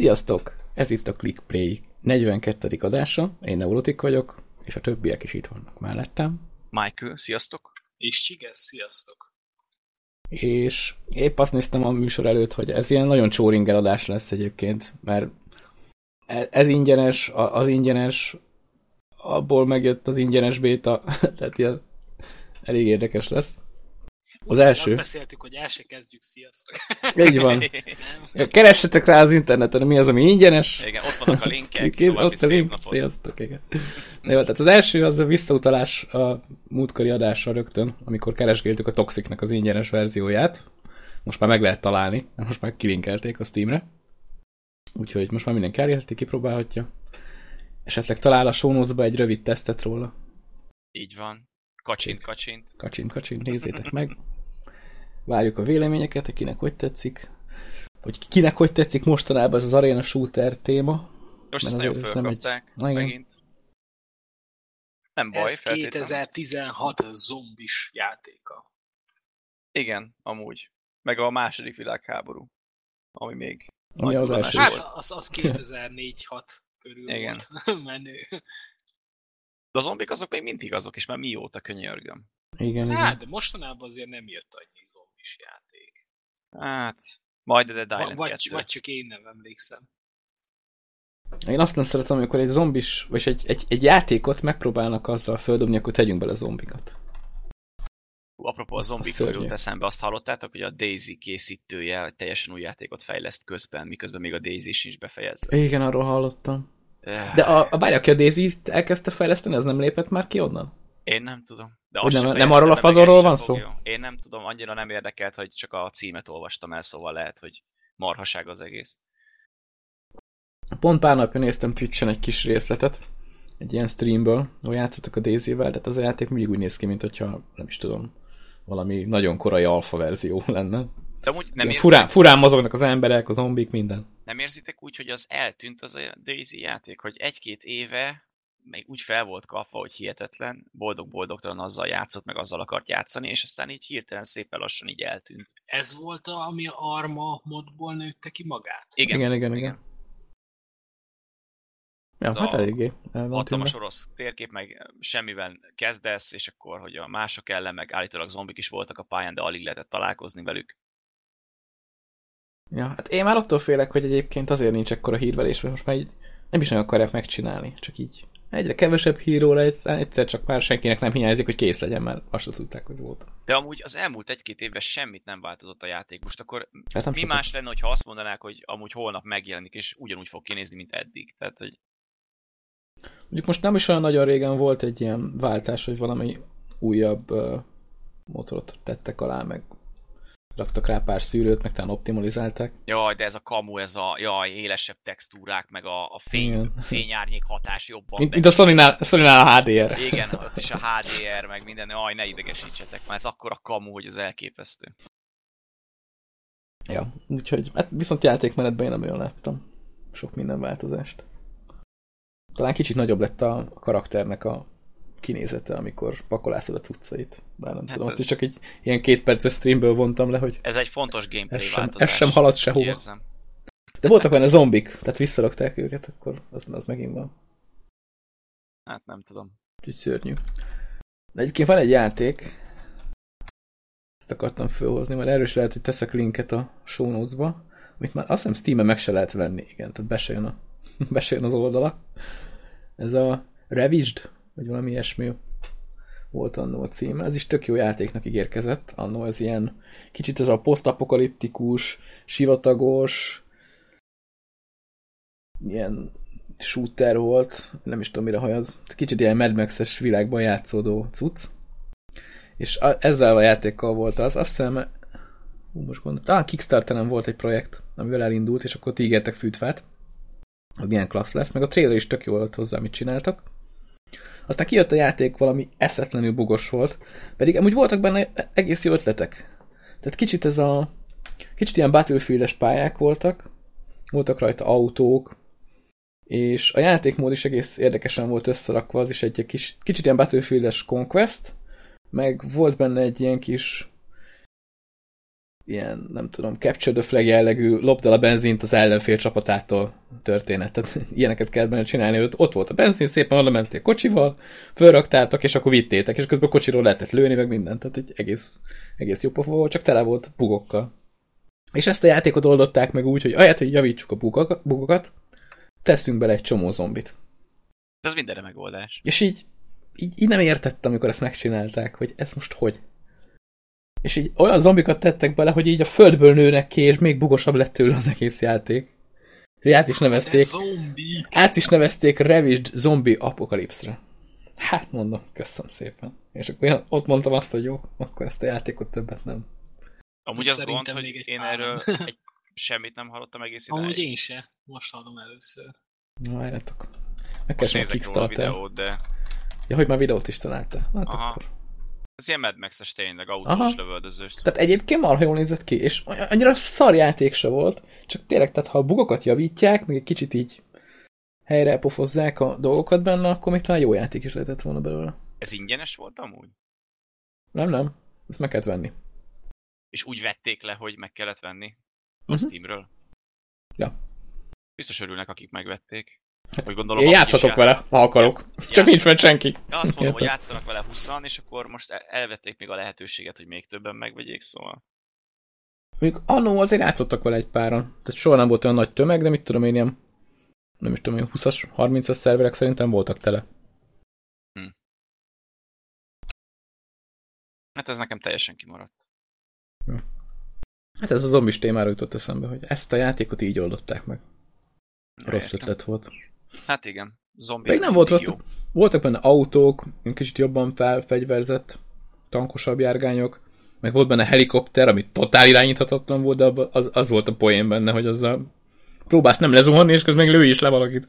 Sziasztok! Ez itt a Click Play 42. adása. Én Neurotik vagyok, és a többiek is itt vannak mellettem. Michael, sziasztok! És Csigesz, sziasztok! És épp azt néztem a műsor előtt, hogy ez ilyen nagyon csóringer adás lesz egyébként, mert ez ingyenes, az ingyenes, abból megjött az ingyenes béta, tehát ilyen elég érdekes lesz. Az első. Azt beszéltük, hogy el se kezdjük, sziasztok. Így van. Keressetek rá az interneten, mi az, ami ingyenes. Igen, ott vannak a linkek. Ott a link. Napot. Sziasztok, igen. Na jó, tehát az első az a visszautalás a múltkori adásra rögtön, amikor keresgéltük a Toxicnek az ingyenes verzióját. Most már meg lehet találni, mert most már kilinkelték a Steamre. Úgyhogy most már mindenki elérheti, kipróbálhatja. Esetleg talál a show egy rövid tesztet róla. Így van. Kacsint, kacsint. Kacsint, kacsint, nézzétek meg. Várjuk a véleményeket, kinek hogy tetszik. Hogy kinek hogy tetszik mostanában ez az Arena Shooter téma. Most ezt nagyon fölkapták nem... megint. Nem baj, Ez 2016 zombis játéka. Igen, amúgy. Meg a második világháború. Ami még... Ami az első Hát, az, az 2004-6 körül Igen. volt menő. De a zombik azok még mindig azok, és már mióta könyörgöm. Igen, hát, igen. de mostanában azért nem jött annyi zombis játék. Hát, majd a Dead Island vagy, vagy csak én nem emlékszem. Én azt nem szeretem, amikor egy zombis, vagy egy, egy, egy játékot megpróbálnak azzal földobni, akkor tegyünk bele zombikat. Apropó a zombikról jut eszembe, azt hallottátok, hogy a Daisy készítője teljesen új játékot fejleszt közben, miközben még a Daisy sincs befejezve. Igen, arról hallottam. De a, a várj, aki a daisy elkezdte fejleszteni, az nem lépett már ki onnan? Én nem tudom. De nem, nem arról a fazonról van szó? Én nem tudom, annyira nem érdekelt, hogy csak a címet olvastam el, szóval lehet, hogy marhaság az egész. Pont pár napja néztem Twitch-en egy kis részletet, egy ilyen streamből, ahol játszottak a Daisy-vel, tehát az a játék mindig úgy néz ki, mint hogyha, nem is tudom, valami nagyon korai alfa verzió lenne. De amúgy nem érzitek... furán, furán mozognak az emberek, az zombik, minden. Nem érzitek úgy, hogy az eltűnt az a Daisy játék, hogy egy-két éve még úgy fel volt kapva, hogy hihetetlen, boldog-boldogtalan azzal játszott, meg azzal akart játszani, és aztán így hirtelen szépen lassan így eltűnt. Ez volt a, ami a Arma modból nőtte ki magát? Igen, igen, igen. igen. Ja, Ez hát eléggé. Hatalmas orosz térkép, meg semmivel kezdesz, és akkor, hogy a mások ellen, meg állítólag zombik is voltak a pályán, de alig lehetett találkozni velük. Ja, hát én már attól félek, hogy egyébként azért nincs ekkora hírvelés, mert most már így nem is nagyon akarják megcsinálni, csak így egyre kevesebb híróra egyszer csak már senkinek nem hiányzik, hogy kész legyen, mert azt sem tudták, hogy volt. De amúgy az elmúlt egy-két évben semmit nem változott a játék. Most akkor hát mi sokat. más lenne, hogyha azt mondanák, hogy amúgy holnap megjelenik, és ugyanúgy fog kinézni, mint eddig. Tehát, hogy... Mondjuk most nem is olyan nagyon régen volt egy ilyen váltás, hogy valami újabb uh, motorot tettek alá, meg raktak rá pár szűrőt, meg talán optimalizálták. Jaj, de ez a kamu, ez a jaj, élesebb textúrák, meg a, a fény, fényárnyék hatás jobban. Mint, mint a Sony-nál, a HDR. Igen, ott is a HDR, meg minden, jaj, ne idegesítsetek, már ez akkor a kamu, hogy ez elképesztő. Ja, úgyhogy, hát viszont játékmenetben én nem olyan láttam sok minden változást. Talán kicsit nagyobb lett a karakternek a kinézete, amikor pakolászod a cuccait. Bár nem hát tudom, ez... azt is csak egy ilyen két perces streamből vontam le, hogy... Ez egy fontos gameplay ez sem, változás. Ez sem halad sehova. Érzem. De voltak benne zombik, tehát visszarakták őket, akkor az, az megint van. Hát nem tudom. Úgyhogy szörnyű. De egyébként van egy játék, ezt akartam fölhozni, mert erős lehet, hogy teszek linket a show notes-ba, amit már azt hiszem Steam-en meg se lehet venni, igen, tehát be se jön, a, be se jön az oldala. Ez a Revised vagy valami ilyesmi volt annó a címe. Ez is tök jó játéknak ígérkezett. Annó ez ilyen kicsit ez a posztapokaliptikus, sivatagos, ilyen shooter volt, nem is tudom mire hajaz. Kicsit ilyen Mad Max-es világban játszódó cucc. És a, ezzel a játékkal volt az, azt hiszem, hú, most gondolom, talán Kickstarteren volt egy projekt, amivel elindult, és akkor ti ígértek fűtfát, hogy milyen klassz lesz, meg a trailer is tök jó volt hozzá, amit csináltak. Aztán kijött a játék, valami eszetlenül bugos volt, pedig amúgy voltak benne egész jó ötletek. Tehát kicsit ez a... Kicsit ilyen battlefield pályák voltak, voltak rajta autók, és a játékmód is egész érdekesen volt összerakva, az is egy kis, kicsit ilyen battlefield conquest, meg volt benne egy ilyen kis ilyen, nem tudom, capture the flag jellegű lopd el a benzint az ellenfél csapatától történet. Tehát ilyeneket kell benne csinálni, hogy ott volt a benzin, szépen oda mentél kocsival, fölraktáltak, és akkor vittétek, és közben a kocsiról lehetett lőni, meg mindent. Tehát egy egész, egész jó pofa volt, csak tele volt bugokkal. És ezt a játékot oldották meg úgy, hogy ahelyett, hogy javítsuk a bugokat, teszünk bele egy csomó zombit. Ez mindenre megoldás. És így, így, így nem értettem, amikor ezt megcsinálták, hogy ez most hogy. És így olyan zombikat tettek bele, hogy így a földből nőnek ki, és még bugosabb lett tőle az egész játék. És át is nevezték. Át is nevezték Revised Zombie Apocalypse-re. Hát mondom, köszönöm szépen. És akkor én ott mondtam azt, hogy jó, akkor ezt a játékot többet nem. Amúgy az gond, hogy én páran. erről egy, semmit nem hallottam egész ideig. Amúgy én se. Most hallom először. Na, várjátok. Meg kell a videót, de... Ja, hogy már videót is találta. Hát Aha. akkor ez ilyen Mad Max-es tényleg, autós lövöldözős. Tehát egyébként marha jól nézett ki, és annyira szar játék se volt, csak tényleg, tehát ha a bugokat javítják, meg egy kicsit így helyre pofozzák a dolgokat benne, akkor még talán jó játék is lehetett volna belőle. Ez ingyenes volt amúgy? Nem, nem. Ezt meg kellett venni. És úgy vették le, hogy meg kellett venni a uh-huh. Steamről? Ja. Biztos örülnek, akik megvették. Hogy gondolom, Én játszhatok vele, ha akarok. Csak nincs meg senki. Ja, azt mondom, hogy játszanak vele 20 és akkor most elvették még a lehetőséget, hogy még többen megvegyék, szóval. Mondjuk annó azért játszottak vele egy páran. Tehát soha nem volt olyan nagy tömeg, de mit tudom én ilyen nem is tudom, hogy 20-as, 30-as szerverek szerintem voltak tele. Hm. Hát ez nekem teljesen kimaradt. Hm. Hát ez a zombis témára jutott eszembe, hogy ezt a játékot így oldották meg. Rossz értem. ötlet volt. Hát igen. Zombi Még nem volt rossz. Voltak benne autók, kicsit jobban felfegyverzett, tankosabb járgányok, meg volt benne helikopter, ami totál irányíthatatlan volt, de az, az volt a poén benne, hogy azzal próbálsz nem lezuhanni, és közben még lő is le valakit.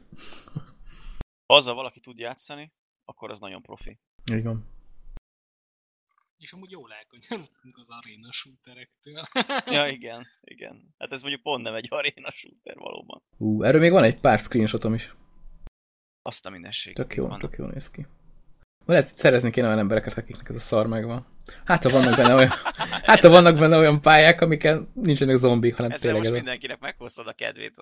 Ha azzal valaki tud játszani, akkor az nagyon profi. Így van. És amúgy jól elkönyvelünk az aréna shooterektől. ja, igen, igen. Hát ez mondjuk pont nem egy aréna shooter valóban. Ú, erről még van egy pár screenshotom is. Azt a mindenség. Tök jó, van. tök jó néz ki. Lehet szerezni kéne olyan embereket, akiknek ez a szar megvan. Hát, ha vannak benne olyan, hát, ha vannak benne olyan pályák, amiken nincsenek zombik, hanem Ezzel tényleg most mindenkinek meghoztad a kedvét.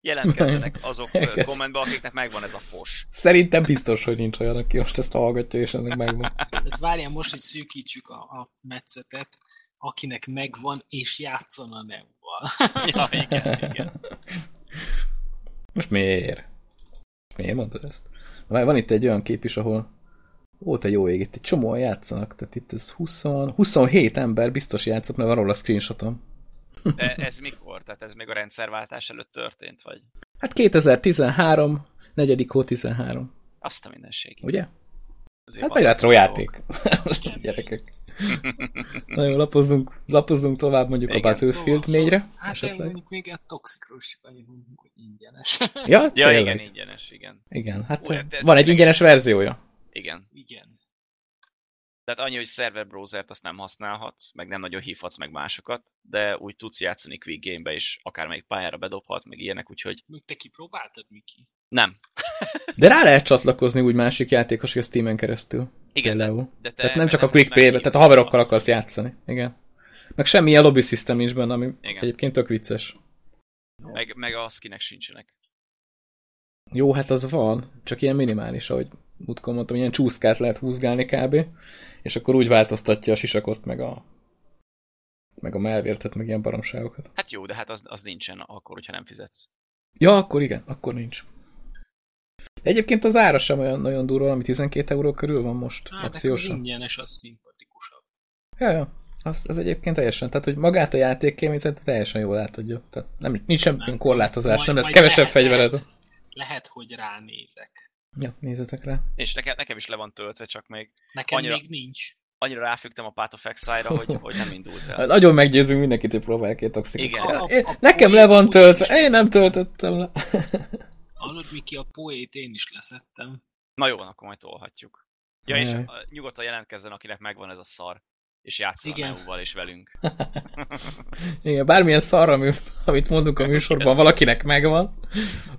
Jelentkezzenek azok kommentbe, akiknek megvan ez a fos. Szerintem biztos, hogy nincs olyan, aki most ezt hallgatja, és ennek megvan. Tehát várjál most, hogy szűkítsük a, a metszetet, akinek megvan, és játszon a EU-val. ja, igen, igen. Most miért? Miért mondod ezt? Van itt egy olyan kép is, ahol volt egy jó ég, itt egy csomóan játszanak, tehát itt ez 20, 27 ember biztos játszott, mert van róla a screenshotom. De ez mikor? Tehát ez még a rendszerváltás előtt történt, vagy? Hát 2013, 4. hó 13. Azt a mindenség. Ugye? Azért hát retro játék. Gyerekek. Na jó, lapozzunk, lapozzunk tovább mondjuk igen, a Battlefield szóval, 4-re. Szóval, hát esetleg. mondjuk még a Toxicról is annyit mondjuk, hogy ingyenes. Ja, ja igen, ingyenes, igen. Igen, hát Ú, van egy ingyenes verziója. Igen. Igen. Tehát annyi, hogy server browsert azt nem használhatsz, meg nem nagyon hívhatsz meg másokat, de úgy tudsz játszani quick game-be is, akármelyik pályára bedobhat, meg ilyenek, úgyhogy... Még te kipróbáltad, Miki? Nem. de rá lehet csatlakozni úgy másik játékos, hogy a Steam-en keresztül. Igen, de, de te, Tehát nem csak a quick play tehát a haverokkal akarsz játszani. Igen. Meg semmilyen lobby system nincs benne, ami Igen. egyébként tök vicces. Meg, meg a skinek sincsenek. Jó, hát az van, csak ilyen minimális, ahogy múltkor mondtam, ilyen csúszkát lehet húzgálni kb. És akkor úgy változtatja a sisakot, meg a meg a melvértet, meg ilyen baromságokat. Hát jó, de hát az, az nincsen akkor, hogyha nem fizetsz. Ja, akkor igen, akkor nincs. Egyébként az ára sem olyan nagyon durva, ami 12 euró körül van most hát, akciósan. ingyenes, az szimpatikusabb. Ja, ja. Az, az egyébként teljesen, tehát hogy magát a játékkéményzet teljesen jól átadja. Tehát nem, nincs semmi korlátozás, majd, nem lesz kevesebb lehet, fegyvered. Lehet, lehet, hogy ránézek. Ja, nézzetek rá. És nekem, nekem is le van töltve, csak még Nekem annyira, még nincs. Annyira ráfügtem a Path of Exile-ra, hogy, hogy nem indult el. Nagyon meggyőzünk mindenkit, hogy próbálják ki toxikot. Igen. A, a, a nekem le van töltve, én nem töltöttem le. Hallod, Miki, a poét én is leszettem. Na jó, akkor majd tolhatjuk. Ja, és nyugodtan jelentkezzen, akinek megvan ez a szar és játszol Igen. a és velünk. Igen, bármilyen szar, amit mondunk a műsorban, valakinek megvan,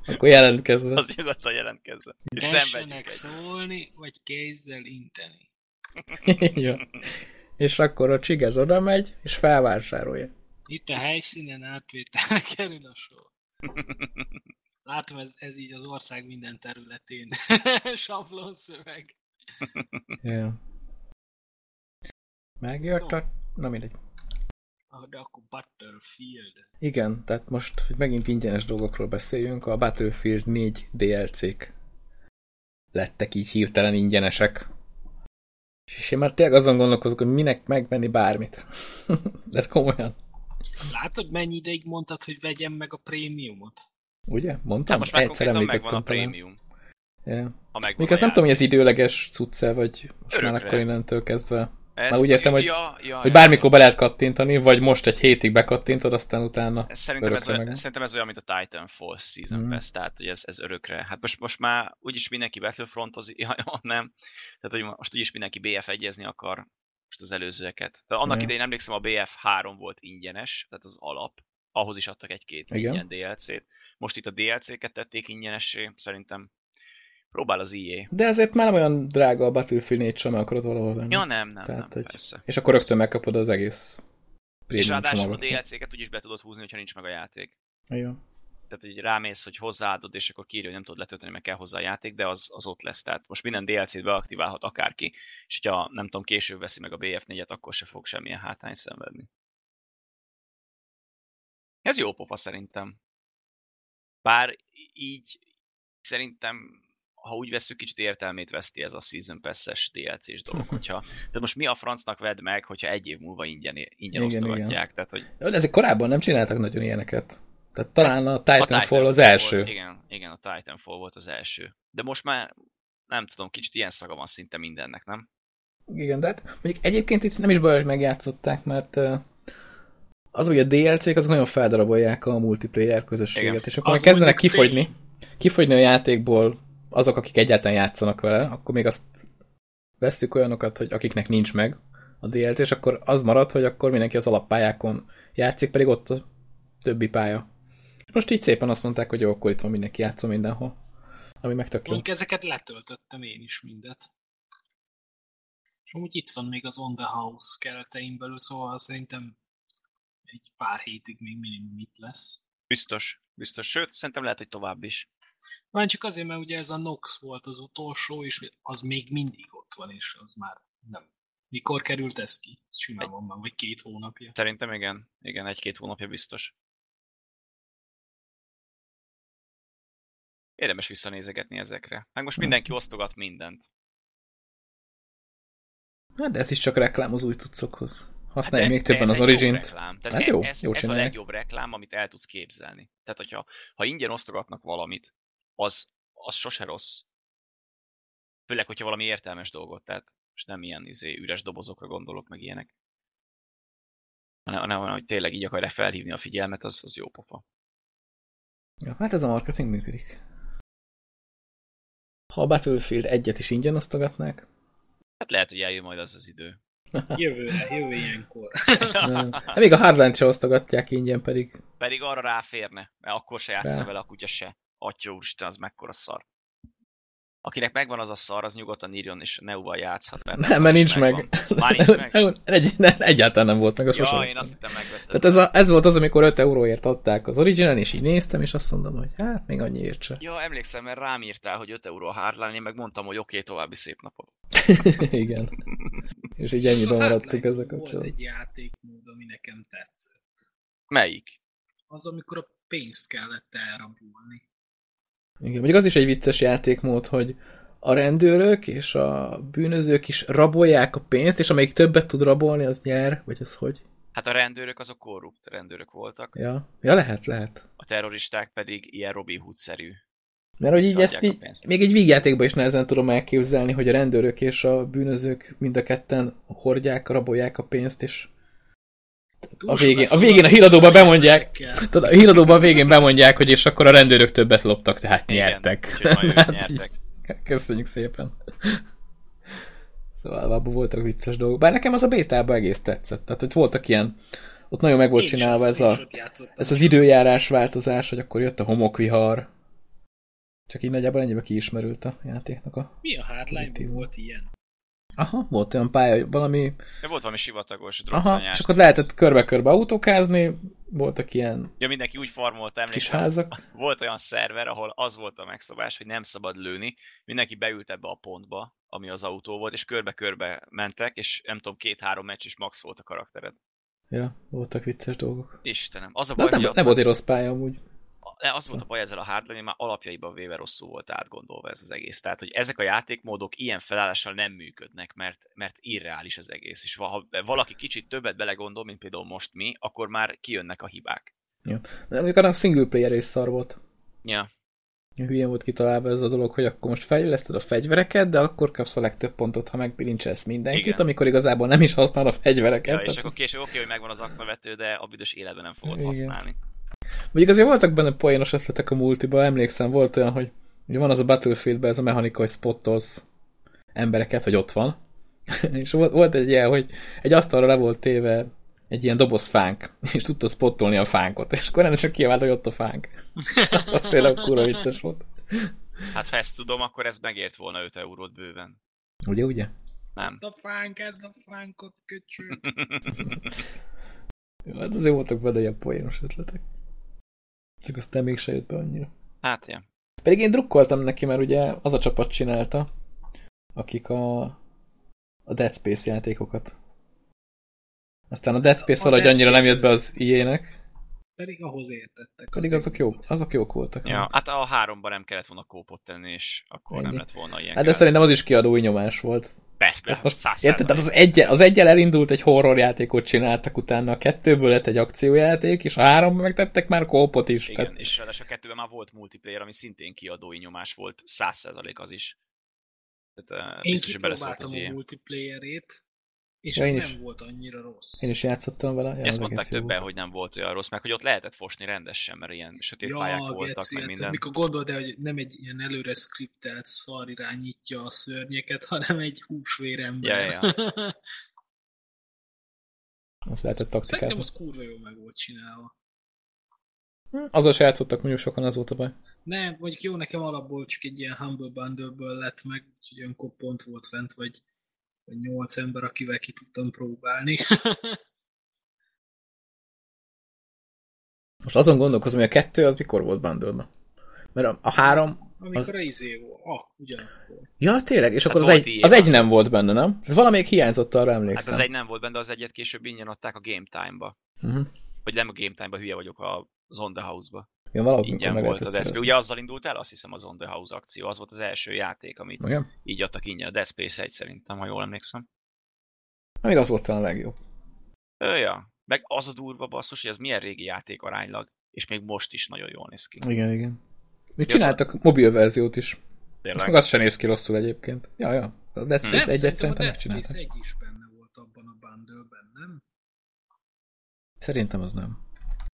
akkor jelentkezzen. Az nyugodtan jelentkezzen. Tessenek szólni, vagy kézzel inteni. ja. És akkor a csigez oda megy, és felvásárolja. Itt a helyszínen átvételre kerül a sor. Látom, ez, ez így az ország minden területén. Sablon szöveg. Yeah. Megjött a... Na mindegy. Ah, De akkor Battlefield. Igen, tehát most, hogy megint ingyenes dolgokról beszéljünk, a Battlefield 4 DLC-k lettek így hirtelen ingyenesek. És én már tényleg azon gondolkozok, hogy minek megvenni bármit. De komolyan. Látod, mennyi ideig mondtad, hogy vegyem meg a prémiumot? Ugye? Mondtam? Hát most már Egyszer megvan a prémium. Yeah. Ha Még azt nem tudom, hogy ez időleges cucce, vagy most már Örökre. akkor innentől kezdve. Ez, Már úgy értem, hogy- ja, ja, Hogy bármikor be lehet kattintani, vagy most egy hétig bekattintod, aztán utána Szerintem ez, olyan, szerintem ez olyan, mint a Titanfall Season Mhm. Pass, tehát hogy ez, ez örökre. Hát most, most már úgyis mindenki Battlefrontozik, ja, ja, nem. Tehát, hogy most úgyis mindenki BF-egyezni akar most az előzőeket. De annak Ja. idején emlékszem, a BF3 volt ingyenes, tehát az alap. Ahhoz is adtak egy-két Igen. ingyen DLC-t. Most itt a DLC-ket tették ingyenessé, szerintem próbál az EA. De azért már nem olyan drága a Battlefield 4 sem, akarod valahol venni. Ja, nem, nem, Tehát, nem, hogy- persze. És akkor rögtön megkapod az egész És ráadásul a. DLC-ket úgyis be tudod húzni, hogyha nincs meg a játék. Igen. tehát hogy rámész, hogy hozzáadod, és akkor kírja, hogy nem tudod letölteni, meg kell hozzá a játék, de az, az ott lesz. Tehát most minden DLC-t beaktiválhat akárki, és hogyha nem tudom, később veszi meg a BF4-et, akkor se fog semmilyen hátrány szenvedni. Ez jó pofa szerintem. Bár így szerintem, ha úgy veszük, kicsit értelmét veszti ez a Season Pass-es DLC-s dolog. Hogyha, tehát most mi a francnak vedd meg, hogyha egy év múlva ingyen, ingyen Igen, osztogatják. igen. Tehát, hogy ezek korábban nem csináltak nagyon ilyeneket. Tehát talán a A Titanfall az volt, első. igen, igen, a Titanfall volt az első. De most már nem tudom, kicsit ilyen szaga van szinte mindennek, nem? Igen, de hát mondjuk egyébként itt nem is baj, hogy megjátszották, mert uh, az, hogy a DLC-k azok nagyon feldarabolják a multiplayer közösséget, Igen. és akkor meg kezdenek kifogyni, kifogyni a játékból azok, akik egyáltalán játszanak vele, akkor még azt vesszük olyanokat, hogy akiknek nincs meg a DLC, és akkor az marad, hogy akkor mindenki az alappályákon játszik, pedig ott a többi pálya. Most így szépen azt mondták, hogy jó, akkor itt van mindenki játszom mindenhol. Ami meg tök jó. Mondjuk ezeket letöltöttem én is mindet. És amúgy itt van még az On The House keretein belül, szóval szerintem egy pár hétig még minimum itt lesz. Biztos, biztos. Sőt, szerintem lehet, hogy tovább is. Már csak azért, mert ugye ez a Nox volt az utolsó, és az még mindig ott van, és az már nem. Mikor került ez ki? Simán van már, vagy két hónapja. Szerintem igen, igen, egy-két hónapja biztos. Érdemes visszanézegetni ezekre. Meg most mindenki osztogat mindent. Hát de ez is csak reklám az új cuccokhoz. Használj Hát még többen az Origin-t. reklám. Tehát Ez ez, jó, ez, jó ez a csinálják. legjobb reklám, amit el tudsz képzelni. Tehát, hogyha ha ingyen osztogatnak valamit, az, az sose rossz. Főleg, hogyha valami értelmes dolgot, tehát most nem ilyen izé, üres dobozokra gondolok, meg ilyenek. Hanem, hanem hogy tényleg így akarják felhívni a figyelmet, az, az jó pofa. Ja, hát ez a marketing működik. Ha a Battlefield egyet is ingyen osztogatnák, Hát lehet, hogy eljön majd az az idő. Jövőre, jövő ilyenkor. de még a Hardline-t se osztogatják ingyen pedig. Pedig arra ráférne, mert akkor se játszol vele a kutya se. Atya úristen, az mekkora szar. Akinek megvan az a szar, az nyugodtan írjon, és Neuval játszhat. Mert, Nem, mert nincs meg. megvan. Már nincs meg. Egy, nem, egyáltalán nem volt meg a sosem. Ja, én azt hittem megvettem. Tehát ez, a, ez volt az, amikor 5 euróért adták az Origin-en, és így néztem, és azt mondom, hogy hát még annyiért se. Ja, emlékszem, mert rám írtál, hogy 5 euró a hardline, én meg mondtam, hogy oké, okay, további szép napot. Igen. És így ennyiben maradtunk ezzel Volt kapcsolatban. egy játékmód, ami nekem tetszett. Melyik? Az, amikor a pénzt kellett elrabolni. Igen, mondjuk az is egy vicces játékmód, hogy a rendőrök és a bűnözők is rabolják a pénzt, és amelyik többet tud rabolni, az nyer, vagy ez hogy? Hát a rendőrök azok korrupt rendőrök voltak, Ja, ja lehet, lehet. a terroristák pedig ilyen Robin Hood-szerű. Mert hogy így ezt így, még egy vígjátékban is nehezen tudom elképzelni, hogy a rendőrök és a bűnözők mind a ketten hordják, rabolják a pénzt, és a végén, a végén a híradóban bemondják, tudod, a híradóban a végén bemondják, hogy és akkor a rendőrök többet loptak, tehát Igen, nyertek. Hát nyertek. Köszönjük szépen. Szóval abban voltak vicces dolgok. Bár nekem az a bétában egész tetszett. Tehát, hogy voltak ilyen, ott nagyon meg volt csinálva ez, a, ez az időjárás változás, hogy akkor jött a homokvihar. Csak így nagyjából ennyibe kiismerült a játéknak a... Mi a hardline Pozitív. volt ilyen? Aha, volt olyan pálya, valami... De volt valami sivatagos Aha, és akkor lehetett körbe-körbe autókázni, voltak ilyen Ja, mindenki úgy farmolt, kis emlékszem, házak. volt olyan szerver, ahol az volt a megszabás, hogy nem szabad lőni, mindenki beült ebbe a pontba, ami az autó volt, és körbe-körbe mentek, és nem tudom, két-három meccs is max volt a karaktered. Ja, voltak vicces dolgok. Istenem, az a baj, nem, nem volt egy rossz pálya amúgy. Az volt a baj ezzel a hardline, hogy már alapjaiban véve rosszul volt átgondolva ez az egész. Tehát, hogy ezek a játékmódok ilyen felállással nem működnek, mert, mert irreális az egész. És ha valaki kicsit többet belegondol, mint például most mi, akkor már kijönnek a hibák. De mondjuk arra a single player is szar volt. Ja, Hülyén volt kitalálva ez a dolog, hogy akkor most fejleszted a fegyvereket, de akkor kapsz a legtöbb pontot, ha megbilincselsz mindenkit, Igen. amikor igazából nem is használ a fegyvereket. ja és akkor később oké, hogy megvan az aknavető, de a büdös életben nem fogod Igen. használni. Mondjuk azért voltak benne poénos ötletek a multiba, emlékszem, volt olyan, hogy ugye van az a Battlefieldben ez a mechanika, hogy spottolsz embereket, hogy ott van. és volt, volt egy ilyen, hogy egy asztalra le volt téve egy ilyen doboz fánk, és tudta spottolni a fánkot, és akkor rendesen kivált, hogy ott a fánk. az, az például kurva vicces volt. Hát ha ezt tudom, akkor ez megért volna 5 eurót bőven. Ugye, ugye? Nem. A fánk, edd a fánkot, köcsög. Jó, hát azért voltak benne ilyen poénos ötletek. Csak aztán mégse jött be annyira. Hát, ja. Pedig én drukkoltam neki, mert ugye az a csapat csinálta, akik a, a Dead Space játékokat. Aztán a Dead Space A valahogy Dead annyira nem Space jött be az IE-nek, Pedig ahhoz értettek. pedig azok jók, azok jók voltak. ja. Hát a háromban nem kellett volna kópot tenni, és akkor Ennyi. nem lett volna ilyen Hát de szerintem az is kiadói nyomás volt. Persze, Hát most, száz érted, tehát százalék. az, egy, az egyel elindult egy horror játékot csináltak, utána a kettőből lett egy akciójáték, és a háromban megtettek már kópot is. Igen, Tehát, és ráadásul a kettőben már volt multiplayer, ami szintén kiadói nyomás volt, 100% az is. Tehát, uh, Én biztos, hogy beleszólt az a multiplayerét, és Ja, én nem is. volt annyira rossz. én is játszottam vele. Ja, Ezt mondták többen, volt. hogy nem volt olyan rossz, meg hogy ott lehetett fosni rendesen, mert ilyen sötét pályák voltak, geci, meg hát minden. Mikor gondolod el, hogy nem egy ilyen előre skriptelt szar irányítja a szörnyeket, hanem egy húsvérember. Ja, ja, Most lehetett Szerintem taktikázni. az kurva jól meg volt csinálva. Azzal se játszottak mondjuk sokan, az volt a baj. Nem, mondjuk jó, nekem alapból csak egy ilyen Humble Bundle-ből lett meg, úgyhogy olyankor pont volt fent, vagy, vagy 8 ember, akivel ki tudtam próbálni. Most azon gondolkozom, hogy a kettő az mikor volt bundle Mert a, a három... Amikor Az- izé volt. Ah, ugyanakkor. Ja, tényleg? És akkor az egy, ilyen. az egy nem volt benne, nem? Valamelyik hiányzott, arra Hát emlékszem. az egy nem volt benne, de az egyet később ingyen adták a Game Time-ba. Uh-huh. Vagy nem a Game Time-ba, hülye vagyok, a On the House-ba. Valahogy Ingyen volt a szerezni. Ugye azzal indult el, azt hiszem az On the House akció. Az volt az első játék, amit Igen? így adtak ingyen. A Dead Space 1 szerintem, ha jól emlékszem. Még az volt talán a legjobb. Ö, ja. Meg az a durva basszus, hogy ez milyen régi játék aránylag, és még most is nagyon jól néz ki. Igen, igen. Mi csináltak mobil verziót is. Tényleg. meg az sem néz ki rosszul egyébként. Ja, ja. A Dead Hmm. Space Nem, egyet szerintem szerintem a Dead Space megcsináltak. 1 is benne volt abban a bundle-ben, nem? Szerintem az nem.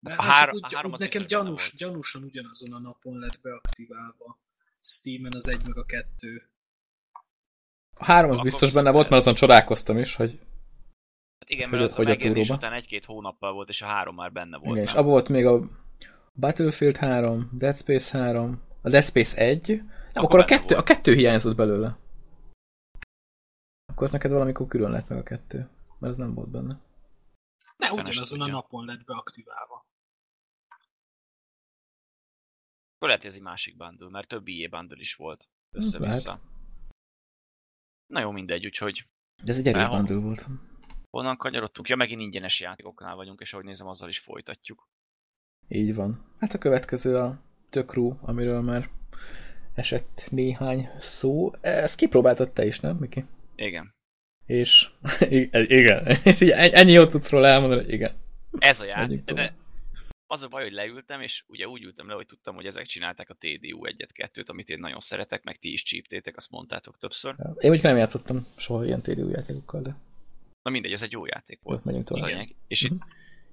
De A hát hár- úgy, a három úgy nekem gyanús, gyanúsan ugyanazon a napon lett beaktiválva. Steam-en az egy meg a kettő. A három az Akkor biztos benne volt, mert azon csodálkoztam is, hogy Hát igen, Hogy mert a- az hogy a a megjelenés után egy-két hónappal volt, és a három már benne volt. igen, és nem? abban volt még a Battlefield 3, Dead Space 3, a Dead Space 1, akkor, akkor a, kettő, a volt. kettő hiányzott belőle. Akkor az neked valamikor külön lett meg a kettő, mert az nem volt benne. Se ugyanazon a napon lett beaktiválva. Akkor lehet, hogy ez egy másik bundle, mert több IE bundle is volt össze-vissza. Na jó, mindegy, úgyhogy De ez egy erős bundle volt. honnan kanyarodtunk? Ja, megint ingyenes játékoknál vagyunk, és ahogy nézem, azzal is folytatjuk. Így van. Hát a következő a Tökrú, amiről már esett néhány szó. Ezt kipróbáltad te is, nem, Miki? Igen. És igen, és ennyi jót tudsz róla elmondani, hogy igen. Ez a játék. De. Az a baj, hogy leültem, és ugye úgy ültem le, hogy tudtam, hogy ezek csinálták a TDU 1-2-t, amit én nagyon szeretek, meg ti is csíptétek, azt mondtátok többször. Én mondjuk nem játszottam soha ilyen TDU játékokkal, de Na mindegy, ez egy jó játék volt. Jó, megyünk tovább. lényeg. És, Mhm. itt,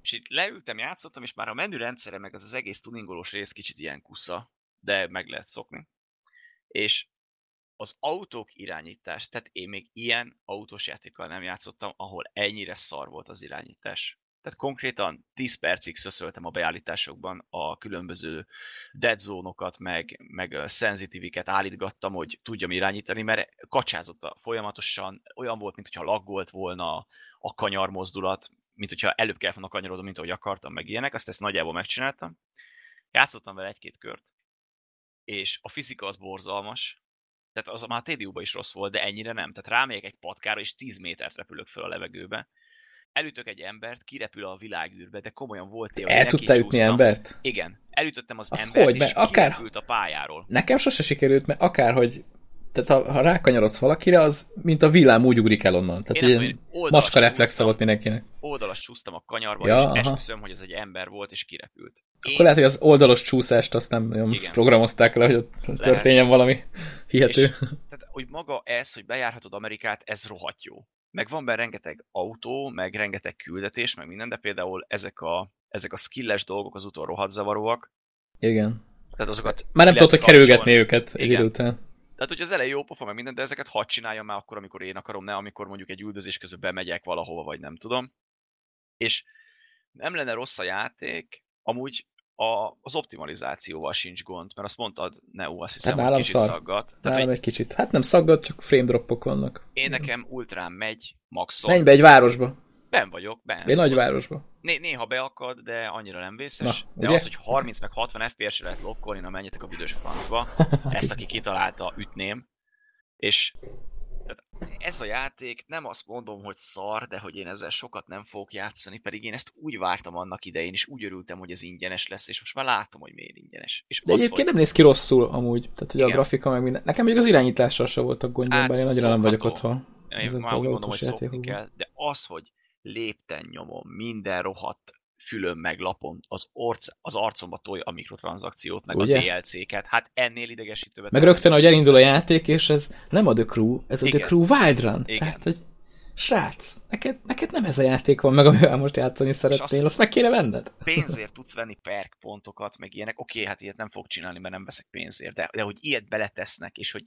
és itt leültem, játszottam, és már a menürendszere, meg az az egész tuningolós rész kicsit ilyen kusza, de meg lehet szokni. És az autók irányítás, tehát én még ilyen autós játékkal nem játszottam, ahol ennyire szar volt az irányítás. Tehát konkrétan 10 percig szöszöltem a beállításokban a különböző dead zone-okat, meg, meg szenzitiviket állítgattam, hogy tudjam irányítani, mert kacsázott a folyamatosan, olyan volt, mintha laggolt volna a kanyar mozdulat, mint hogyha előbb kellett volna kanyarodom, mint ahogy akartam, meg ilyenek, azt ezt nagyjából megcsináltam. Játszottam vele egy-két kört, és a fizika az borzalmas, tehát az már TDU-ban is rossz volt, de ennyire nem. Tehát rámegyek egy patkára, és 10 métert repülök föl a levegőbe. Elütök egy embert, kirepül a világűrbe, de komolyan volt ilyen, El tudtál ütni embert? Igen. Elütöttem az, az embert, hogy? és akár... kirepült a pályáról. Nekem sose sikerült, mert akárhogy tehát ha, ha rákanyarodsz valakire, az mint a villám úgy ugrik el onnan. Tehát Én ilyen macska reflexe volt mindenkinek. Oldalas csúsztam a kanyarba, ja, és aha. esküszöm, hogy ez egy ember volt, és kirepült. Én... Akkor lehet, hogy az oldalos csúszást azt nem nagyon Igen. programozták le, hogy ott lehet. történjen valami hihető. És, tehát, hogy maga ez, hogy bejárhatod Amerikát, ez rohadt jó. Meg van benne rengeteg autó, meg rengeteg küldetés, meg minden, de például ezek a, ezek a skilles dolgok az utol rohadt zavaróak. Igen. Tehát azokat Már nem tudod, hogy kerülgetni őket egy idő után. Tehát, hogy az elej jó pofa, meg minden, de ezeket hadd csináljam már akkor, amikor én akarom, ne amikor mondjuk egy üldözés közben bemegyek valahova, vagy nem tudom. És nem lenne rossz a játék, amúgy a, az optimalizációval sincs gond, mert azt mondtad, Neo, azt hiszem, hát hogy kicsit szar. szaggat. Tehát, nálam egy kicsit. Hát nem szaggat, csak frame dropok vannak. Én nekem ultrán megy, maxon. Menj be egy városba. Ben vagyok, ben. Egy nagyvárosba. Né- néha beakad, de annyira nem vészes. Na, de ugye? az, hogy 30 meg 60 FPS-re lehet lokkolni, na menjetek a büdös francba. Ezt, aki kitalálta, ütném. És ez a játék, nem azt mondom, hogy szar, de hogy én ezzel sokat nem fogok játszani, pedig én ezt úgy vártam annak idején, és úgy örültem, hogy ez ingyenes lesz, és most már látom, hogy miért ingyenes. És de az, egyébként hogy... nem néz ki rosszul amúgy, tehát hogy Igen. a grafika meg minden. Nekem még az irányítással sem voltak gondjaim, hát, én nagyra nem vagyok otthon. Én már úgy gondolom, hogy szokni kell, de az, hogy lépten nyomom, minden rohadt fülön meg lapon az, orc, az arcomba tolja a mikrotranszakciót, meg Ugye? a DLC-ket. Hát ennél idegesítőbbet. Meg rögtön, hogy elindul a játék, és ez nem a The Crew, ez a Igen. The Crew Wild Run. Igen. Tehát, hogy srác, neked, neked nem ez a játék van meg, amivel most játszani szeretnél, azt, azt meg kéne venned. Pénzért tudsz venni perk pontokat, meg ilyenek. Oké, okay, hát ilyet nem fog csinálni, mert nem veszek pénzért, de, de hogy ilyet beletesznek, és hogy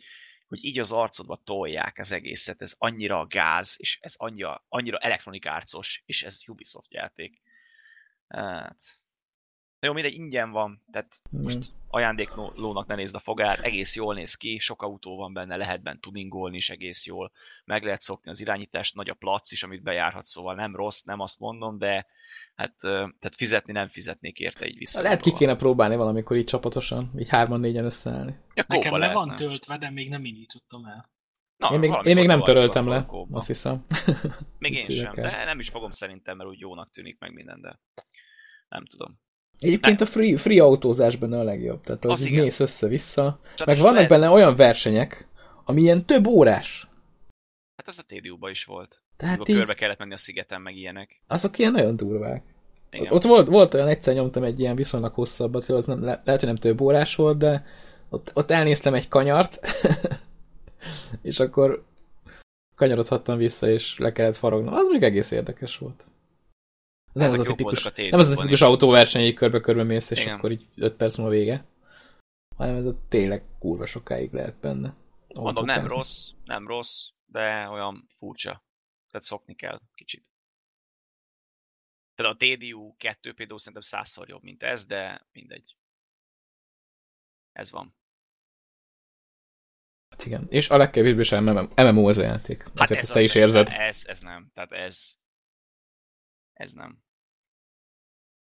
hogy így az arcodba tolják az egészet, ez annyira gáz, és ez annyira, annyira elektronikárcos, és ez Ubisoft játék. Hát... Jó, mindegy, ingyen van, tehát mm. most ajándéklónak ne nézd a fogát, egész jól néz ki, sok autó van benne, lehet benne tuningolni is egész jól, meg lehet szokni az irányítást, nagy a plac is, amit bejárhat, szóval nem rossz, nem azt mondom, de hát tehát fizetni nem fizetnék érte így vissza. Lehet ki kéne próbálni valamikor így csapatosan, így hárman-négyen összeállni. Ja, Nekem le van töltve, de még nem indítottam el. Na, én még, én még nem töröltem le, azt hiszem. Még én sem, de nem is fogom szerintem, mert úgy jónak tűnik meg minden, de nem tudom. Egyébként a free, free autózás benne a legjobb. Tehát az, az mész össze-vissza. Meg vannak lehet... benne olyan versenyek, ami ilyen több órás. Hát ez a TDU-ba is volt. Tehát így... körbe kellett menni a szigeten, meg ilyenek. Azok ilyen nagyon durvák. Igen. Ott volt, volt olyan, egyszer nyomtam egy ilyen viszonylag hosszabbat, az nem, le, lehet, hogy nem több órás volt, de ott, ott elnéztem egy kanyart, és akkor kanyarodhattam vissza, és le kellett farognom. Az még egész érdekes volt. Nem az, a tipikus, nem az a tipikus autóverseny, hogy körbe-körbe mész, és Igen. akkor így 5 perc múlva vége. Hanem ez a tényleg kurva sokáig lehet benne. Mondom, nem rossz, nem rossz, de olyan furcsa. Tehát szokni kell kicsit. Tehát a TDU 2 például szerintem százszor jobb, mint ez, de mindegy. Ez van. Hát igen, és a legkevésbé sem MMO az a játék. Hát Ezért ez te is érzed. Ez, ez nem, tehát ez ez nem.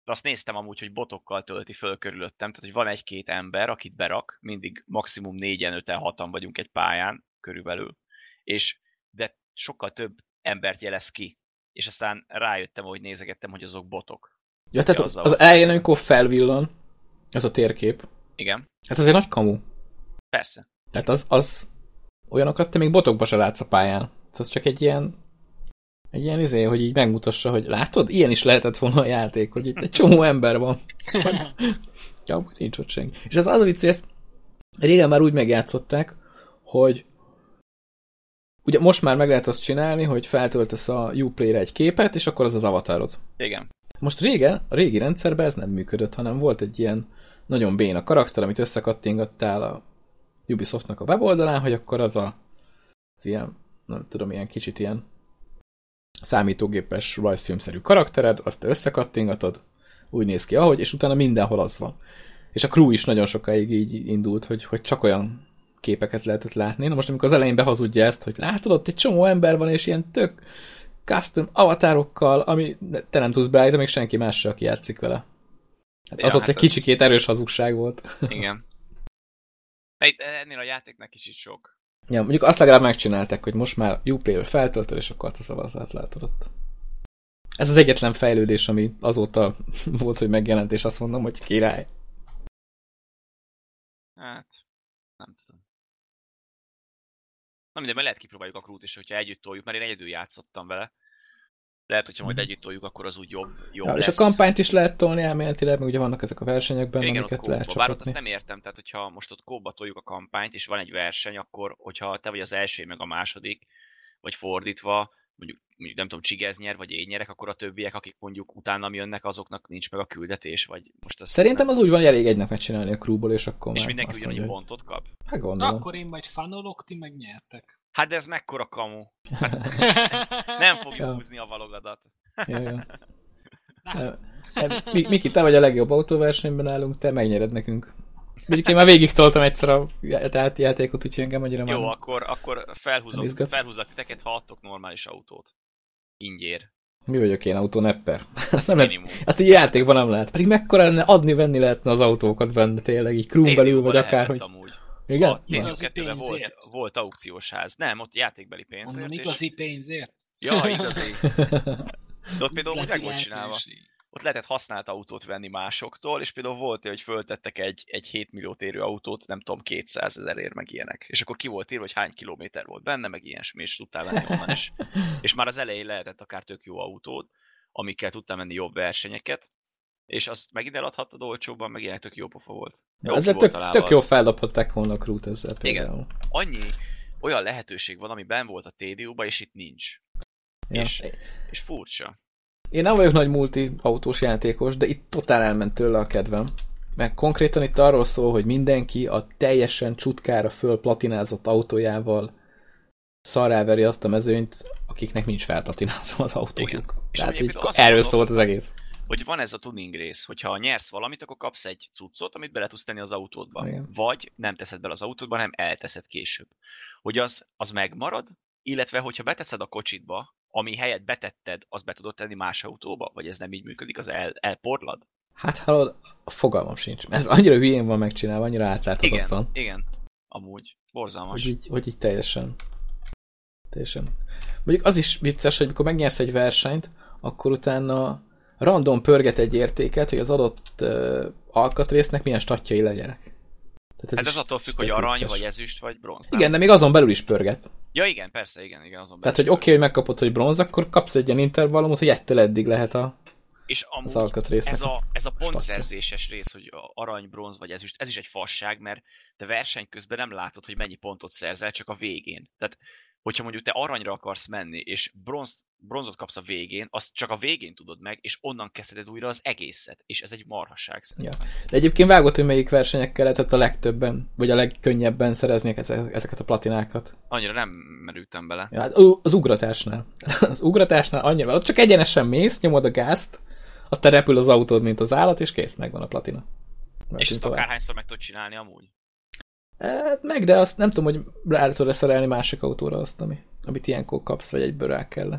De azt néztem amúgy, hogy botokkal tölti föl körülöttem, tehát hogy van egy-két ember, akit berak, mindig maximum négyen, öten, hatan vagyunk egy pályán körülbelül, és de sokkal több embert jelez ki, és aztán rájöttem, hogy nézegettem, hogy azok botok. Ja, tehát az, az elején, amikor felvillan ez a térkép. Igen. Hát az egy nagy kamu. Persze. Tehát az, az olyanokat te még botokba se látsz a pályán. Az csak egy ilyen egy ilyen izé, hogy így megmutassa, hogy látod, ilyen is lehetett volna a játék, hogy itt egy csomó ember van. ja, nincs ott senki. És az az a vicc, ezt régen már úgy megjátszották, hogy ugye most már meg lehet azt csinálni, hogy feltöltesz a Uplay-re egy képet, és akkor az az avatarod. Igen. Most régen, a régi rendszerben ez nem működött, hanem volt egy ilyen nagyon béna karakter, amit összekattingattál a Ubisoftnak a weboldalán, hogy akkor az a az ilyen, nem tudom, ilyen kicsit ilyen számítógépes rajzfilmszerű karaktered, azt te összekattingatod, úgy néz ki, ahogy, és utána mindenhol az van. És a crew is nagyon sokáig így indult, hogy, hogy csak olyan képeket lehetett látni. Na most, amikor az elején behazudja ezt, hogy látod, ott egy csomó ember van, és ilyen tök custom avatárokkal, ami te nem tudsz beállítani, még senki más aki játszik vele. Hát Ja, az ott hát egy az- kicsikét erős hazugság volt. Igen. De itt ennél a játéknak kicsit sok. ja, mondjuk azt legalább megcsinálták, hogy most már Uplayer feltöltöd, és akkor azt a szavazat látod ott. Ez az egyetlen fejlődés, ami azóta volt, hogy megjelent, és azt mondom, hogy király. Hát, nem tudom. Na mindegy, majd lehet kipróbáljuk a krút is, hogyha együtt toljuk, mert én egyedül játszottam vele. Lehet, hogyha majd együtt toljuk, akkor az úgy jobb, jobb Mhm. Ja, és lesz. a kampányt is lehet tolni elméletileg, meg ugye vannak ezek a versenyekben, Igen, ott amiket lehet kóba. Bár ott azt csapatni. nem értem, tehát hogyha most ott kóba toljuk a kampányt, és van egy verseny, akkor hogyha te vagy az első, meg a második, vagy fordítva, mondjuk, mondjuk nem tudom, csigez nyer, vagy én nyerek, akkor a többiek, akik mondjuk utána jönnek, azoknak nincs meg a küldetés, vagy most azt Szerintem nem... az úgy van, hogy elég egynek megcsinálni a crewból, és akkor És mindenki ugyanannyi pontot kap. Hát Na, gondolom. akkor én majd fanolok, ti meg nyertek. Hát de ez mekkora kamu. Nem fogjuk Ja. húzni a valogadat. Ja, ja. Miki, te vagy a legjobb autóversenyben állunk, te megnyered nekünk. Mondjuk én már végig toltam egyszer a já- játékot, úgyhogy engem annyira már Jó, nem- akkor, akkor Nem felhúzok, felhúzok titeket, ha adtok normális autót. Ingyér. Mi vagyok én, autónepper? Azt nem lehet, azt így játékban nem lehet. Pedig mekkora lenne adni-venni lehetne az autókat benne tényleg, így crew belül, TDU-ba vagy akárhogy. Amúgy. Igen? A TDU-2-ben volt, volt aukciós ház. Nem, ott játékbeli pénzért. Mondom, és- igazi pénzért? Ja, igazi. De ott például úgy meg volt csinálva. Ott lehetett használt autót venni másoktól, és például volt, hogy föltettek egy, egy 7 milliót érő autót, nem tudom, 200 ezerért, meg ilyenek. És akkor ki volt írva, hogy hány kilométer volt benne, meg ilyesmi, és tudtál venni onnan is. És már az elején lehetett akár tök jó autót, amikkel tudtál menni jobb versenyeket, és azt megint eladhattad olcsóbban, meg ilyenek tök jó pofa volt. Jó Ezzel ki volt tök, tök jó feldobhatták volna a crew ezzel például. Annyi olyan lehetőség van, ami ben volt a TDU-ba, és itt nincs. Ja. És, és furcsa. Én nem vagyok nagy multi autós játékos, de itt totál elment tőle a kedvem. Mert konkrétan itt arról szól, hogy mindenki a teljesen csutkára föl platinázott autójával szarráveri azt a mezőnyt, akiknek nincs felplatinázva az autójuk. Igen. Tehát így, erről mondom- szólt az egész. Hogy van ez a tuning rész, hogyha nyersz valamit, akkor kapsz egy cuccot, amit bele tudsz tenni az autódba. Igen. Vagy nem teszed bele az autódba, hanem elteszed később. Hogy az, az megmarad, illetve hogyha beteszed a kocsitba, ami helyett betetted, azt be tudod tenni más autóba? Vagy ez nem így működik, az el, elporlad? Hát hallod, fogalmam sincs. Ez annyira hülyén van megcsinálva, annyira Igen, átláthatatlan. igen. Amúgy. Borzalmas. Hogy így, hogy így teljesen. Teljesen. Mondjuk az is vicces, hogy amikor megnyersz egy versenyt, akkor utána random pörget egy értéket, hogy az adott uh, alkatrésznek milyen statjai legyenek. Tehát Hát is- ez attól függ, hogy arany, vicces. vagy ezüst, vagy bronz. nem? Igen, de még azon belül is pörget. Ja igen, persze, igen, igen, azon Tehát, belül hogy is oké, okay, hogy megkapod, hogy bronz, akkor kapsz egy ilyen intervallumot, hogy ettől eddig lehet a, És az amúgy alkatrésznek. ez a, ez a pontszerzéses rész, hogy arany, bronz vagy ezüst, ez is egy fasság, mert te verseny közben nem látod, hogy mennyi pontot szerzel, csak a végén. Tehát, hogyha mondjuk te aranyra akarsz menni, és bronz, bronzot kapsz a végén, azt csak a végén tudod meg, és onnan kezdheted újra az egészet. És ez egy marhasság szerintem. De egyébként vágott, hogy melyik versenyekkel lehetett a legtöbben, vagy a legkönnyebben szerezni eze- ezeket a platinákat. Annyira nem merültem bele. Ja, hát az ugratásnál. Az ugratásnál annyira, ott csak egyenesen mész, nyomod a gázt, aztán repül az autód, mint az állat, és kész, megvan a platina. És Mehetünk ezt akárhányszor meg tudod csinálni amúgy. Hát meg, de azt nem tudom, hogy rá tudod szerelni másik autóra azt, ami, amit ilyenkor kapsz, vagy egyből rá kell.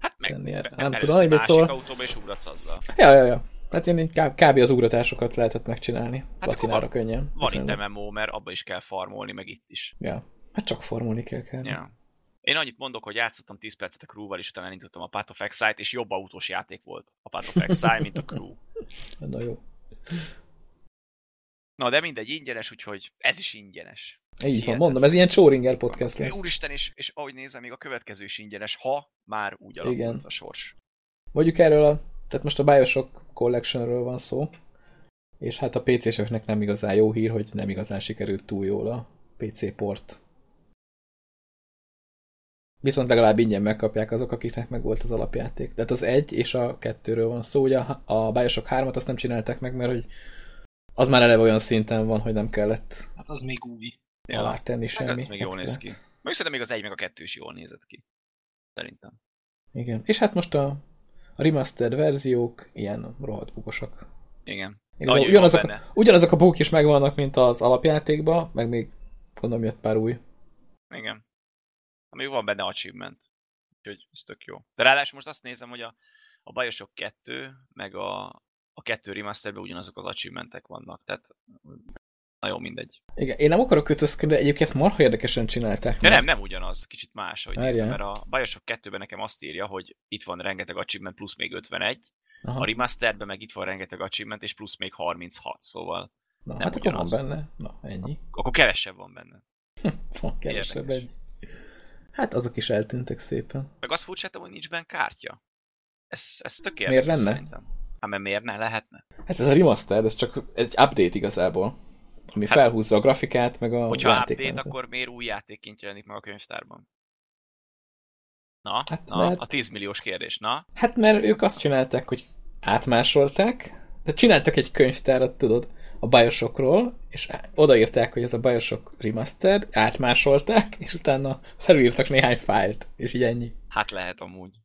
Hát meg Tenni Nem tudom, hogy mit szól. autóba, és ugratsz azzal. Ja, ja, ja. Hát én kb. kb. az ugratásokat lehetett megcsinálni. Hát Platinára könnyen. Van itt MMO, mert abba is kell farmolni, meg itt is. Ja. Hát csak formulni kell kell. Ja. Én annyit mondok, hogy játszottam 10 percet a Crew-val, és utána elindítottam a Path of Exile-t, és jobb autós játék volt a Path of Exile, mint a Crew. Na jó. Na, de mindegy, ingyenes, úgyhogy ez is ingyenes. Így van, mondom, ez ilyen Csóringer podcast lesz. Úristen, és, és ahogy nézem, még a következő is ingyenes, ha már úgy alakult a sors. Mondjuk erről a, tehát most a Bioshock Collectionről van szó, és hát a PC-seknek nem igazán jó hír, hogy nem igazán sikerült túl jól a PC port. Viszont legalább ingyen megkapják azok, akiknek meg volt az alapjáték. Tehát az egy és a kettőről van szó. Ugye a, a Bioshock 3-at azt nem csinálták meg, mert hogy az már eleve olyan szinten van, hogy nem kellett Hát az még új. Alá tenni Hát semmi. ez még jól néz extrát. ki. Még szerintem még az egy, meg a kettő is jól nézett ki. Szerintem. Igen. És hát most a, a remastered verziók ilyen rohadt bugosak. Igen. Ugyanazok, benne. ugyanazok a bugok is megvannak, mint az alapjátékban, meg még gondolom jött pár új. Igen. Ami van benne achievement. Úgyhogy ez tök jó. De ráadásul most azt nézem, hogy a, a Bioshock 2, meg a, a 2 remasterben ugyanazok az achievementek vannak. Tehát nagyon mindegy. Igen, én nem akarok kötözködni, de egyébként ezt marha érdekesen csinálták. De nem, nem ugyanaz, kicsit más, hogy nézem, mert a Bioshock 2-ben nekem azt írja, hogy itt van rengeteg achievement plusz még 51, a Aha. remasterben meg itt van rengeteg achievement és plusz még 36, szóval Na, nem hát akkor van ugyanaz. benne. Na, ennyi. akkor kevesebb van benne. Kevesebb egy. Hát azok is eltűntek szépen. Meg azt furcsáltam, hogy nincs benne kártya. Ez, ez tök Miért lenne? szerintem. Hát mert miért ne lehetne? Hát ez a remaster, ez csak egy update igazából. Ami Hát- felhúzza a grafikát, meg a Hogyha update, akkor miért új játékként jelenik meg a könyvtárban? Na, Hát na mert- a 10 milliós kérdés, na? Hát mert ők azt csinálták, hogy átmásolták, de csináltak egy könyvtárat, tudod, a Bioshockról, és odaírták, hogy ez a Bioshock remaster, átmásolták, és utána felülírtak néhány fájlt, és így ennyi. Hát lehet amúgy.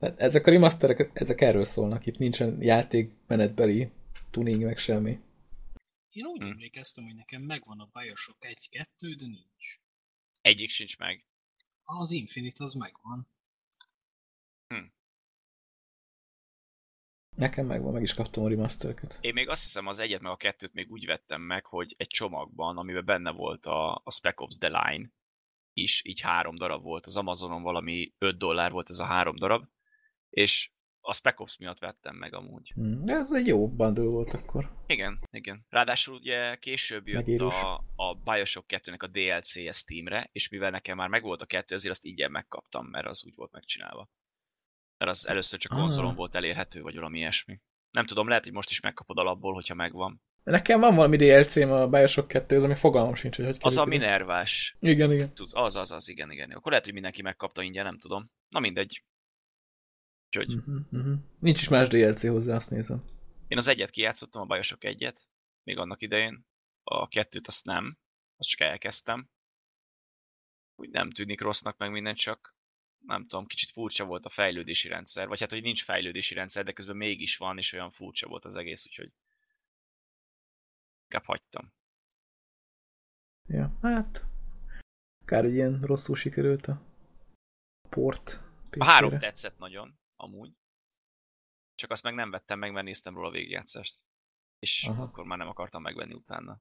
Tehát ezek a remasterek, ezek erről szólnak, itt nincsen játékmenetbeli tuning, meg semmi. Én úgy Hm. emlékeztem, hogy nekem megvan a Bioshock 1-2, de nincs. Egyik sincs meg. Az Infinite az megvan. Nekem megvan, meg is kaptam a remastereket. Én még azt hiszem az egyet meg a kettőt még úgy vettem meg, hogy egy csomagban, amiben benne volt a, a Spec Ops The Line is, így három darab volt. Az Amazonon valami 5 dollár volt ez a három darab, és a Spec Ops miatt vettem meg amúgy. Hmm, ez egy jó bundle volt akkor. Igen, igen. Ráadásul ugye később jött Megérős. a, a Bioshock 2-nek a DLC-je Steamre, és mivel nekem már megvolt a kettő, ezért azt ingyen megkaptam, mert az úgy volt megcsinálva. Mert az először csak Ah. konzolon volt elérhető, vagy valami ilyesmi. Nem tudom, lehet, hogy most is megkapod alapból, hogyha megvan. Nekem van valami DLC-m a Bioshock 2 ami fogalmam sincs, hogy hogy Az a. Minervás Igen, igen. tudsz, az, az, az, igen, igen. Akkor lehet, hogy mindenki megkapta ingyen, nem tudom. Na mindegy. Úgyhogy Uh-huh, uh-huh. Nincs is más DLC hozzá, azt nézem. én az egyet kijátszottam, a Bioshock egyet, még annak idején. A kettőt azt nem, azt csak elkezdtem. Úgy nem tűnik rossznak meg minden, csak nem tudom, kicsit furcsa volt a fejlődési rendszer, vagy hát, hogy nincs fejlődési rendszer, de közben mégis van, és olyan furcsa volt az egész, úgyhogy inkább hagytam. Ja, hát... Kár, hogy ilyen rosszul sikerült a port A három tetszett nagyon, amúgy. Csak azt meg nem vettem meg, mert néztem róla a végigjátszást. És Aha. Akkor már nem akartam megvenni utána.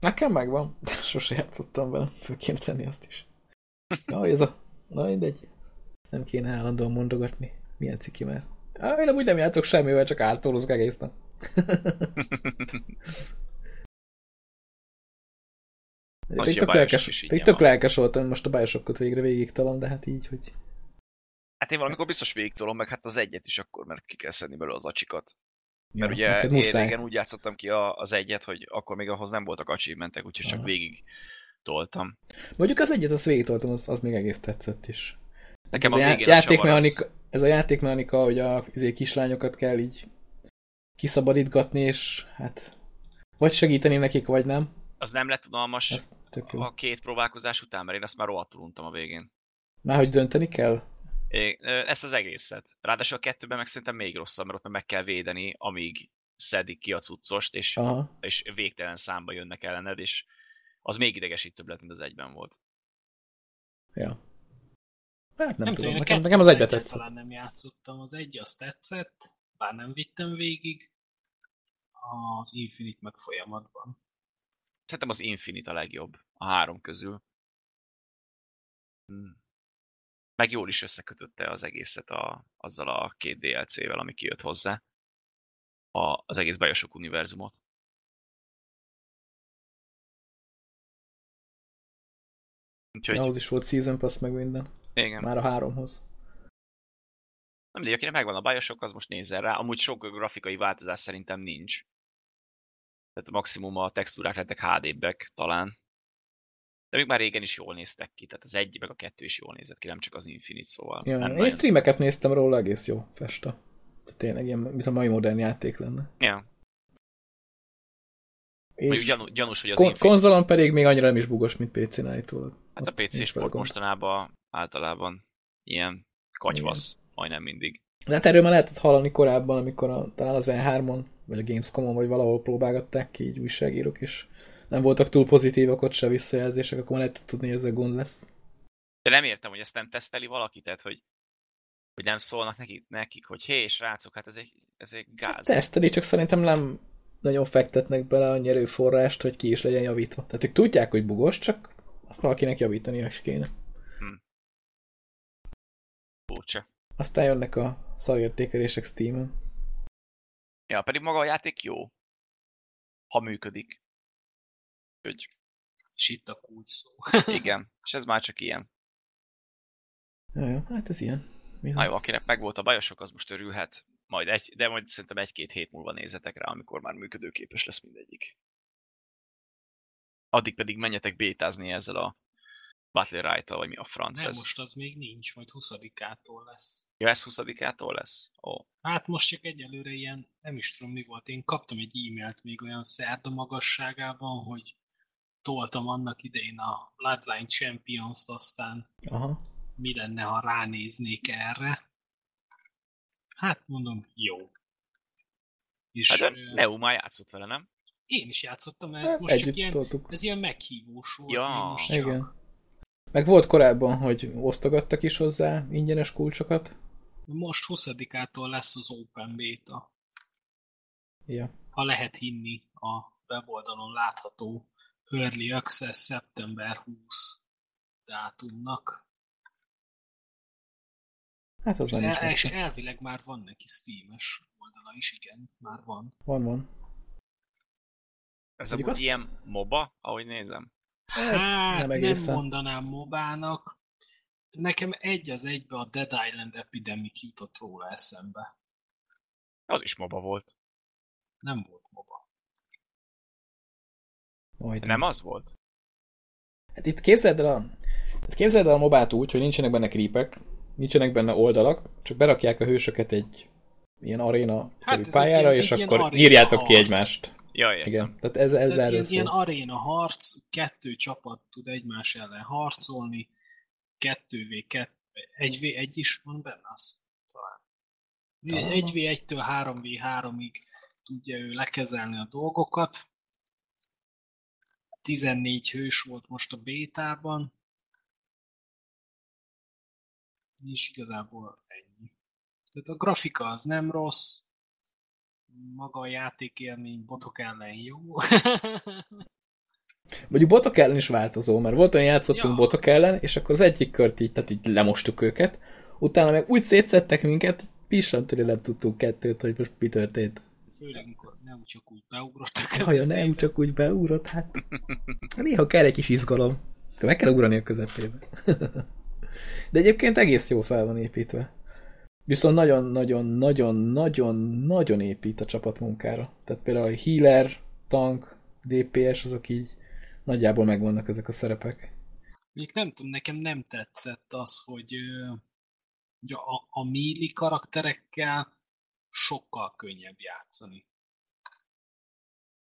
Nekem megvan, de sose játszottam vele. Föl kéne tenni azt is. Ja, ez a... Na mindegy. Nem kéne állandóan mondogatni. Milyen ciki már. Á, én amúgy nem játszok semmivel, csak átolozok egész nap. A tök, lelkes, is tök lelkes voltam, most a Bioshockot végre végig talán, de hát így, hogy... Hát én valamikor biztos végigtolom, meg hát az egyet is akkor, mert ki kell szedni belőle az acsikat. Ja, Mert ugye neked én muszáj. régen úgy játszottam ki a, az egyet, hogy akkor még ahhoz nem voltak achievementek, úgyhogy csak Aha. végig toltam. Mondjuk az egyet, azt végigtoltam, az, az még egész tetszett is. Nekem ez a a, végén játékmechanika, az... ez a játékmechanika, hogy a izé, kislányokat kell így kiszabadítgatni, és hát vagy segíteni nekik, vagy nem. az nem lett unalmas a két próbálkozás után, mert én ezt már rohadtul untam a végén. Már hogy dönteni kell? Ezt az egészet. Ráadásul a kettőben meg szerintem még rosszabb, mert ott meg kell védeni, amíg szedik ki a cuccost, és, Aha. és végtelen számba jönnek ellened, és az még idegesítőbb lett, mint az egyben volt. Ja. Hát nem, Nem tudom, a nekem, az egybe tetszett. egyáltalán nem játszottam. Az egy az tetszett, bár nem vittem végig. Az Infinite meg folyamatban. Szerintem az Infinite a legjobb a három közül. Hmm. Meg jól is összekötötte az egészet a, azzal a két DLC-vel, ami kijött hozzá. A, az egész Bioshock univerzumot. Úgyhogy, Ahhoz is volt Season Pass, meg minden. igen. Már a háromhoz. Nem mindegy, akinek megvan a Bioshock, az most nézzen rá. Amúgy sok grafikai változás szerintem nincs. Tehát maximum a textúrák lettek HD-bek talán. De még már régen is jól néztek ki, tehát az egy meg a kettő is jól nézett ki, nem csak az Infinite, szóval Ja, nem én nagyon... streameket néztem róla, egész jó festa. De tényleg ilyen, mint a mai modern játék lenne. Ja. És gyanú, gyanús, hogy az kon- Infinite... konzolon pedig még annyira nem is bugos, mint PC-n állítólag. Hát a PC sport mostanában általában ilyen katyvasz majdnem mindig. De hát erről már lehetett hallani korábban, amikor a, talán az E3-on, vagy a Gamescom-on, vagy valahol próbálgatták ki így újságírók, és nem voltak túl pozitívak ott se visszajelzések, akkor már lehetett tudni, hogy ezzel gond lesz. De nem értem, hogy ezt nem teszteli valaki, tehát hogy, hogy nem szólnak nekik, nekik hogy hé, srácok, hát ez egy, ez egy gáz. Teszteli, csak szerintem nem nagyon fektetnek bele annyi erőforrást, hogy ki is legyen javítva. Tehát ők tudják, hogy bugos, csak azt valakinek javítani is kéne. Furcsa. Aztán jönnek a szarértékelések Steam-en. Ja, pedig maga a játék jó. Ha működik. Hogy És itt a kulcs szó. igen, és ez már csak ilyen. Ja, ja, hát ez ilyen. Mi Na jó, akinek meg volt a bajosok, az most örülhet. Majd egy, de majd szerintem egy-két hét múlva nézzetek rá, amikor már működőképes lesz mindegyik. Addig pedig menjetek bétázni ezzel a Battle Right-tal, vagy mi a franc Nem, ez. most az még nincs, majd 20-ától lesz. Ja, ez 20-ától lesz? Ó. Hát most csak egyelőre ilyen, nem is tudom mi volt, én kaptam egy e-mailt még olyan szerda magasságában, hogy toltam annak idején a Bloodline Champions-t, aztán Aha. mi lenne, ha ránéznék erre. Hát mondom, jó. És Hát Neu már játszott vele, nem? én is játszottam, mert Hát most csak ilyen, toltuk. ez ilyen meghívós volt. Ja, most csak, Igen. Meg volt korábban, hogy osztogattak is hozzá ingyenes kulcsokat. Most 20-ától lesz az Open Beta. Ja. ha lehet hinni a weboldalon látható Early Access szeptember 20 dátumnak. Hát az nincs El, és messze. elvileg már van neki Steam-es oldala is, igen, már van. Van, van. Ez amúgy azt- ilyen MOBA, ahogy nézem. Hát, nem nem, egészen. nem mondanám mobának. Nekem egy az egybe a Dead Island Epidemic jutott róla eszembe. Az is MOBA volt. Nem volt moba. Majd Nem az volt? Hát itt képzeld el a, hát képzeld el a mobát úgy, hogy nincsenek benne creepek, nincsenek benne oldalak, csak berakják a hősöket egy ilyen aréna Hát pályára, ilyen- és egy akkor írjátok ki harc. egymást. Ja, értem. Igen, tehát ez, ez Tehát erről ilyen, aréna harc, kettő csapat tud egymás ellen harcolni, kettővé, kett, egy v egy is van benne, az talán. Egy v 1-től 3v3-ig tudja ő lekezelni a dolgokat. 14 hős volt most a bétában. És igazából ennyi. Tehát a grafika az nem rossz, maga a játékélmény botok ellen jó. Mondjuk botok ellen is változó, mert volt olyan játszottunk Ja. botok ellen, és akkor az egyik kört így, tehát így lemostuk őket, utána meg úgy szétszettek minket, pislantőre nem tudtunk kettőt, hogy most mi történt. Főleg, amikor nem csak úgy beugrottak. Haja nem, csak úgy beugrott, hát néha kell egy kis izgalom. Meg kell ugrani a közepébe. De egyébként egész jó fel van építve. Viszont nagyon-nagyon-nagyon-nagyon-nagyon épít a csapatmunkára. Tehát például a healer, tank, DPS, azok így nagyjából megvannak ezek a szerepek. Még nem tudom, nekem nem tetszett az, hogy, hogy a, a melee karakterekkel sokkal könnyebb játszani.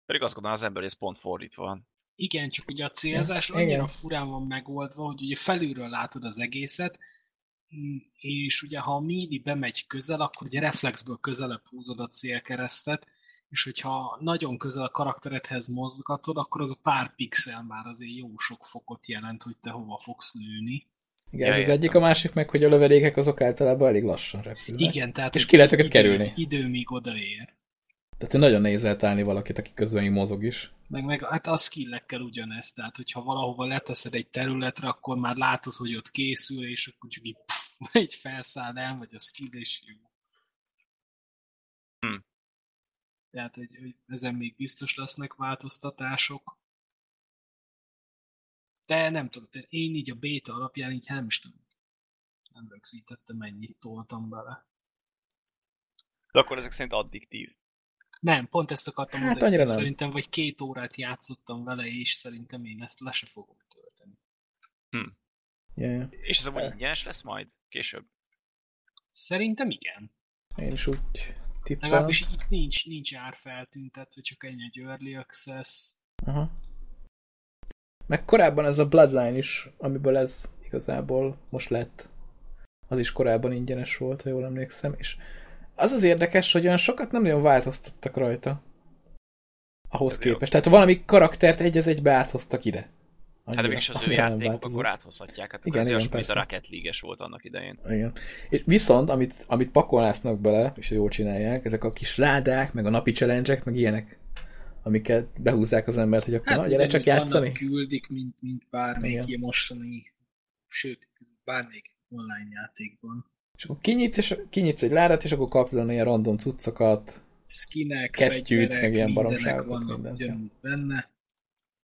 Pedig azt gondolom az ember, hogy ez pont fordítva van. Igen, csak ugye a célzás Igen. annyira furán van megoldva, hogy ugye felülről látod az egészet, mm, és ugye ha a melee bemegy közel, akkor ugye reflexből közelebb húzod a célkeresztet, és hogyha nagyon közel a karakteredhez mozgatod, akkor az a pár pixel már azért jó sok fokot jelent, hogy te hova fogsz lőni. Igen, Ja, ez az értem. egyik, a másik meg, hogy a lövedékek azok általában elég lassan repülnek. Igen, tehát És ki lehet őket idő- kerülni. Idő, míg odaér. Tehát nagyon nehéz eltalálni valakit, aki közben még mozog is. Meg, meg hát a skillekkel ugyanez, tehát hogyha valahova leteszed egy területre, akkor már látod, hogy ott készül, és akkor csak így, pff, így felszáll el, vagy a skill, és jó. Hm. Tehát, hogy, hogy ezen még biztos lesznek változtatások. De nem tudom, én így a béta alapján így nem is tudom. Nem rögzítettem, mennyit toltam bele. De akkor ezek szerint addiktív. Nem, pont ezt akartam Hát mondani. annyira nem. Szerintem vagy két órát játszottam vele, és szerintem én ezt le se fogom tölteni. Ja, ja. És ez amúgy ingyenes lesz majd? Később? Szerintem igen. Én is úgy tippelem. Legalábbis itt nincs, nincs ár feltüntetve, csak ennyi egy early access. Aha. Meg korábban ez a Bloodline is, amiből ez igazából most lett. az is korábban ingyenes volt, ha jól emlékszem, és az az érdekes, hogy olyan sokat nem nagyon változtattak rajta. Ahhoz Ez képest. jó. Tehát valami karaktert egy az egybe áthoztak ide. Hát de mégis az ő annyira játékok akkor áthozhatják. Hát Igen, igen, mint a. Rocket League-es volt annak idején. Igen. És viszont, amit, amit pakolnásznak bele, és jól csinálják, ezek a kis ládák, meg a napi challenge meg ilyenek, amiket behúzzák az embert, hogy akkor hát, na, gyere csak játszani. Küldik, mint, mint bármelyik Igen. mostani, sőt, bármelyik online játékban. És akkor kinyitsz, és kinyitsz egy ládát, és akkor kapsz benne ilyen random cuccokat. Skinek, Kesztyűt, meg ilyen baromságot, vannak mindent, benne.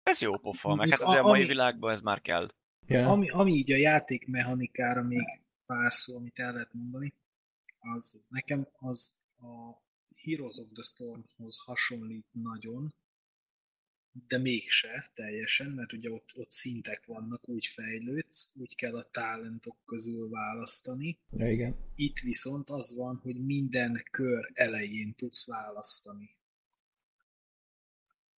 Ez jó pofa, meg hát azért a a- mai ami- világban ez már kell. Ja. Ami, ami így a játékmechanikára még pár szó, amit el lehet mondani, az nekem az a Heroes of the Stormhoz hasonlít nagyon, de mégse teljesen, mert ugye ott, ott szintek vannak, úgy fejlődsz, úgy kell a talentok közül választani. ja, igen. Itt viszont az van, hogy minden kör elején tudsz választani.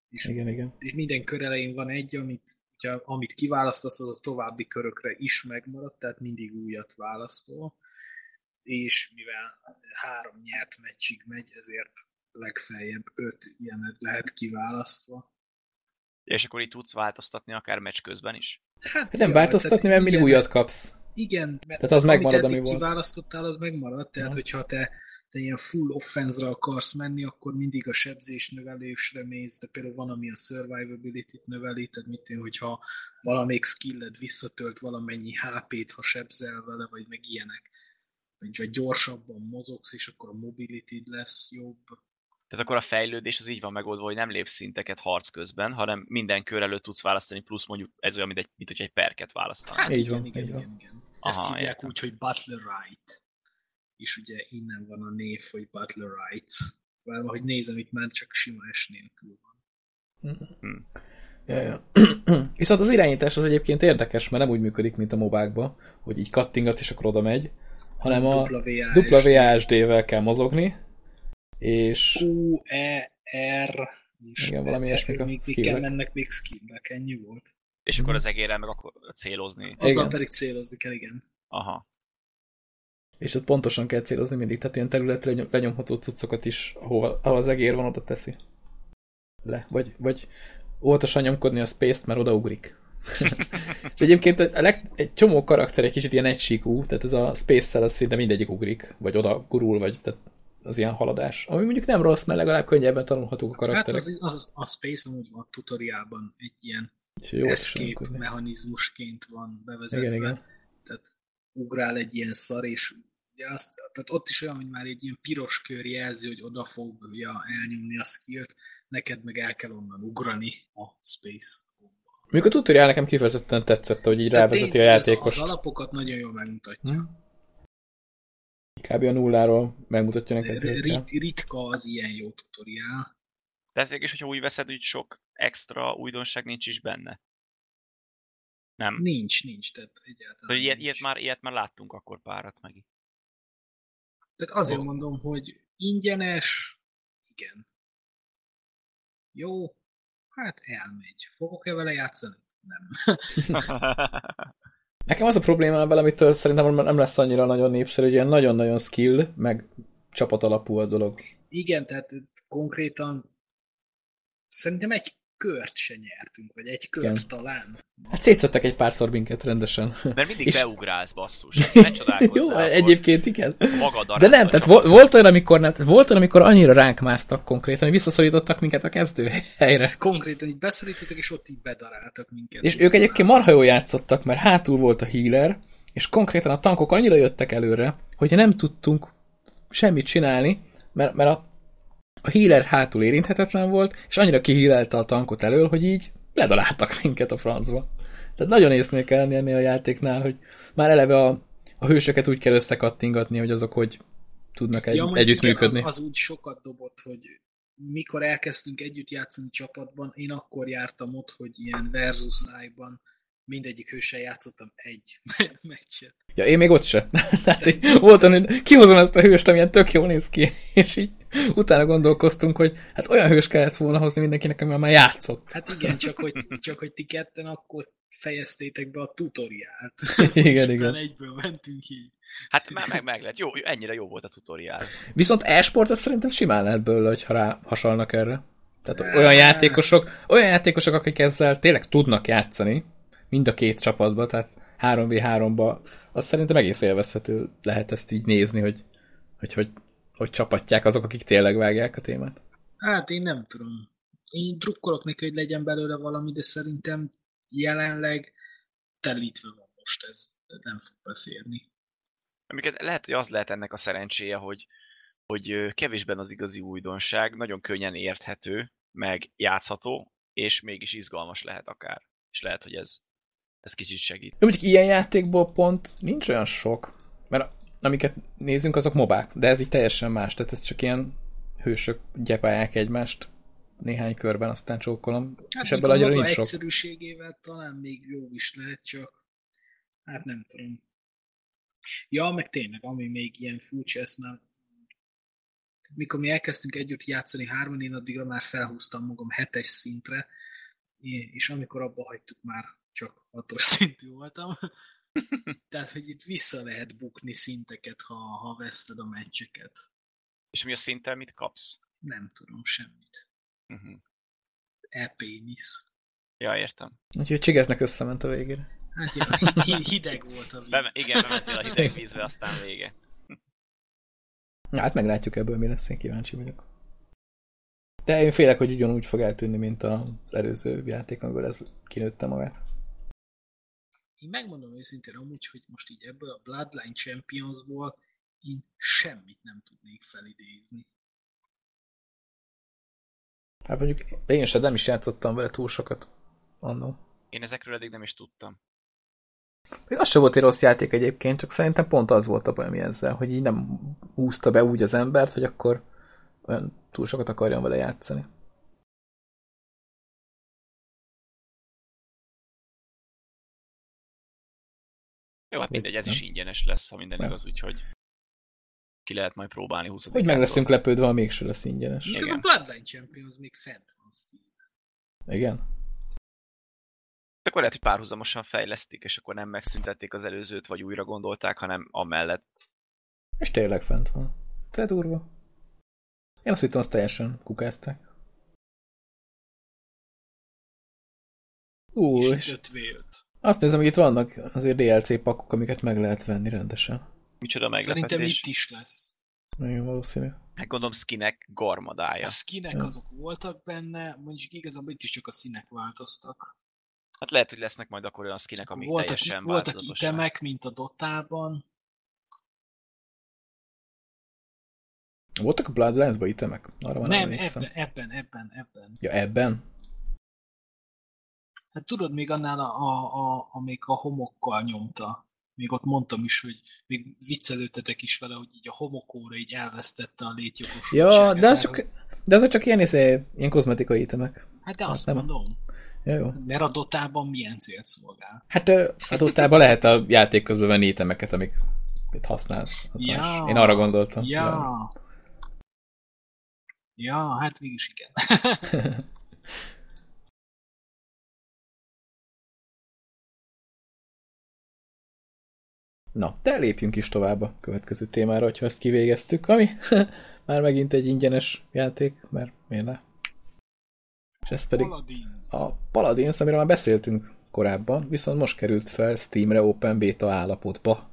És Igen, igen. és minden kör elején van egy, amit, hogyha, amit kiválasztasz, az a további körökre is megmarad, tehát mindig újat választol, és mivel három nyert meccsig megy, ezért legfeljebb öt ilyenet lehet kiválasztva. És akkor itt tudsz változtatni akár meccs közben is. Hát, Nem ja, változtatni, mert mindig újat kapsz. Igen, mert Tehát az megmarad, amit ami eddig volt. kiválasztottál, az megmarad, tehát Ja. hogyha te, te ilyen full offense-ra akarsz menni, akkor mindig a sebzés növelésre mész, de például van, ami a survivability-t növeli, tehát mit én, hogyha valamelyik skilled visszatölt valamennyi HP-t, ha sebzel vele, vagy meg ilyenek. Vagy, gyorsabban mozogsz, és akkor a mobility lesz jobb. Tehát akkor a fejlődés az így van megoldva, hogy nem lépsz szinteket harc közben, hanem minden kör előtt tudsz választani, plusz mondjuk ez olyan, mint, egy, mint hogy egy perket választanál. Hát Így igen, van, igen, így igen, van. igen. Ezt Aha, hívják értem. úgy, hogy Butler Right. És ugye innen van a név, hogy Butler Rights. Valahogy nézem, itt már csak sima S nélkül van. Ja, ja. Viszont az irányítás az egyébként érdekes, mert nem úgy működik, mint a mobákban, hogy így kattingat és akkor oda megy, hanem a WASD. WASD-vel kell mozogni, és Q, E, R, Igen, valami ilyesmik a skillek. kell mennek még skillek, ennyi volt. És akkor az egérrel meg akkor célozni. Azzal pedig célozni kell, igen. Aha. és ott pontosan kell célozni mindig, tehát ilyen területre lenyom- lenyomható cuccokat is, ahol, ahol az egér van, oda teszi. Le. Vagy, vagy óvatosan nyomkodni a space-t, mert odaugrik. És egyébként a leg, egy csomó karakter egy kicsit ilyen egysíkú, tehát ez a space-szel az szinte mindegyik ugrik, vagy oda gurul, vagy tehát az ilyen haladás. Ami mondjuk nem rossz, mert legalább könnyebben tanulhatók a Hát karakterek. az, az, a Space amúgy van a tutoriálban egy ilyen jó, escape mechanizmusként van bevezetve. Igen, igen. Tehát ugrál egy ilyen szar, és ugye azt, tehát ott is olyan, hogy már egy ilyen piros kör jelzi, hogy oda fogja elnyomni a skillt, neked meg el kell onnan ugrani a space. Mondjuk a tutorial nekem kifejezetten tetszett, hogy így Tehát rávezeti a játékost. Az alapokat nagyon jól megmutatja. Hm? Kb. a nulláról megmutatja neked. Rit, ritka az ilyen jó tutoriál. Tehát végül is, hogyha úgy veszed, úgy sok extra újdonság nincs is benne. Nem. Nincs, nincs, tehát egyáltalán De ilyet, nincs. ilyet, már, ilyet már láttunk akkor párat meg. Tehát azért Ó. mondom, hogy ingyenes, igen. Jó, hát elmegy. Fogok-e vele játszani? Nem. Nekem az a problémám vele, amitől szerintem nem lesz annyira nagyon népszerű, hogy ilyen nagyon-nagyon skill, meg csapat alapú a dolog. Igen, tehát konkrétan szerintem egy kört se nyertünk, vagy egy kört Igen. talán. Hát szétszettek egy párszor minket rendesen. Mert mindig És- beugrálsz, basszus. Ne. Jó, akkor egyébként igen. Magad De nem, tehát vo- volt olyan, amikor, nem, volt olyan, amikor annyira ránk másztak konkrétan, hogy visszaszorítottak minket a kezdő helyre. Konkrétan így beszorítottak, és ott így bedaráltak minket. És ők egyébként marha jól játszottak, mert hátul volt a healer, és konkrétan a tankok annyira jöttek előre, hogy nem tudtunk semmit csinálni, mert, mert a, a healer hátul érinthetetlen volt, és annyira kihílelte a tankot elől, hogy így ledaláltak minket a francba. Tehát nagyon észnél kell lenni ennél a játéknál, hogy már eleve a, a hősöket úgy kell összekattingatni, hogy azok hogy tudnak egy, Ja, együttműködni. Az, az úgy sokat dobott, hogy mikor elkezdtünk együtt játszani csapatban, én akkor jártam ott, hogy ilyen versus ban mindegyik hőssel játszottam egy meccset. Ja, én még ott se. Tehát így voltam, hogy kihozom ezt a hőst, amilyen tök jól néz ki, és így utána gondolkoztunk, hogy hát olyan hős kellett volna hozni mindenkinek, amivel már játszott. Hát igen, csak hogy, csak hogy ti ketten akkor fejeztétek be a tutoriált. Igen, és igen. egyből mentünk így. Hát már meg, meg lett. Jó, ennyire jó volt a tutoriál. Viszont e-sport az szerintem simán lehet belőle, hogyha rá hasalnak erre. Tehát olyan játékosok, olyan játékosok, akik ezzel tényleg tudnak játszani, mind a két csapatba, tehát 3v3-ba, az szerintem egész élvezhető lehet ezt így nézni, hogy hogy, hogy, hogy csapatják azok, akik tényleg vágják a témát. Hát én nem tudom. Én drukkolok neki, hogy legyen belőle valami, de szerintem jelenleg telítve van most ez. Tehát nem fog beférni. Amiket lehet, hogy az lehet ennek a szerencséje, hogy, hogy kevésben az igazi újdonság, nagyon könnyen érthető, meg játszható, és mégis izgalmas lehet akár. És lehet, hogy ez, ez kicsit segít. Jó, mondjuk ilyen játékból pont nincs olyan sok, mert amiket nézünk, azok mobák, de ez így teljesen más, tehát ez csak ilyen hősök gyepálják egymást néhány körben, aztán csókolom, Hát és ebből a annyira nincs sok. egyszerűségével talán még jó is lehet, csak hát nem tudom. Ja, meg tényleg, ami még ilyen furcsa, ezt már mikor mi elkezdtünk együtt játszani hárman, én addigra már felhúztam magam hetes szintre, és amikor abba hagytuk, már csak hatos szintű voltam. Tehát, hogy itt vissza lehet bukni szinteket, ha, ha veszted a meccseket. És mi a szinttel mit kapsz? Nem tudom semmit. Uh-huh. E-pénisz. Ja, értem. Úgyhogy csigeznek összement a végére. Hát ja, hideg volt a víz. Be, igen, bementél a hideg vízbe, aztán vége. Na, hát meglátjuk ebből, mi lesz, én kíváncsi vagyok. De én félek, hogy ugyanúgy fog eltűnni, mint az előző játék, amiből ez kinőtte magát. Én megmondom őszintén amúgy, hogy most így ebből a Bloodline Championsból én semmit nem tudnék felidézni. Hát mondjuk én sem nem is játszottam vele túl sokat annól. Én ezekről eddig nem is tudtam. Még az sem volt egy rossz játék egyébként, csak szerintem pont az volt a bajom ezzel, hogy így nem húzta be úgy az embert, hogy akkor olyan túl sokat akarjon vele játszani. Jó, hát mindegy, ez is nem. ingyenes lesz, ha minden Nem. igaz, úgyhogy ki lehet majd próbálni 20 Hogy meg leszünk lepődve, ha mégse lesz ingyenes. Még ez a Igen. Bloodline Champions még fent van Steam. Igen? Akkor lehet, hogy párhuzamosan fejlesztik, és akkor nem megszüntették az előzőt, vagy újra gondolták, hanem amellett. És tényleg fent van. Te durva. Én azt hittem, azt teljesen kukázták. Ú, És és 5v5. Azt nézem, hogy itt vannak azért DLC pakok, amiket meg lehet venni rendesen. Micsoda Szerintem meglepetés. itt is lesz. Nagyon valószínű. Hát gondolom skinek garmadája. A skinek Ja. azok voltak benne, mondjuk igazából itt is csak a színek változtak. Hát lehet, hogy lesznek majd akkor olyan skinek, amik voltak, teljesen voltak itemek, mint a Dotában. Voltak a Bloodlines-ba itemek? Arra van Nem, emlékszem. ebben, ebben, ebben, ebben. Ja, ebben? Hát tudod, még annál, a, a, a, amíg a homokkal nyomta, még ott mondtam is, hogy még viccelődtetek is vele, hogy így a homokóra így elvesztette a létjogosultságát. Ja, de az csak, de azok csak ilyen, izé, ilyen kozmetikai itemek. Hát de hát azt nem. mondom, Ja, jó. mert a Dotában milyen célt szolgál? Hát ö, adottában lehet a játék közben venni itemeket, amik használsz. Az Ja. más. Én arra gondoltam. Ja. Ja, hát mégis igen. Na, de lépjünk is tovább a következő témára, hogyha ezt kivégeztük, ami már megint egy ingyenes játék, mert miért ne? És ez pedig Paladins. a Paladins, amiről már beszéltünk korábban, viszont most került fel Steamre Open Beta állapotba.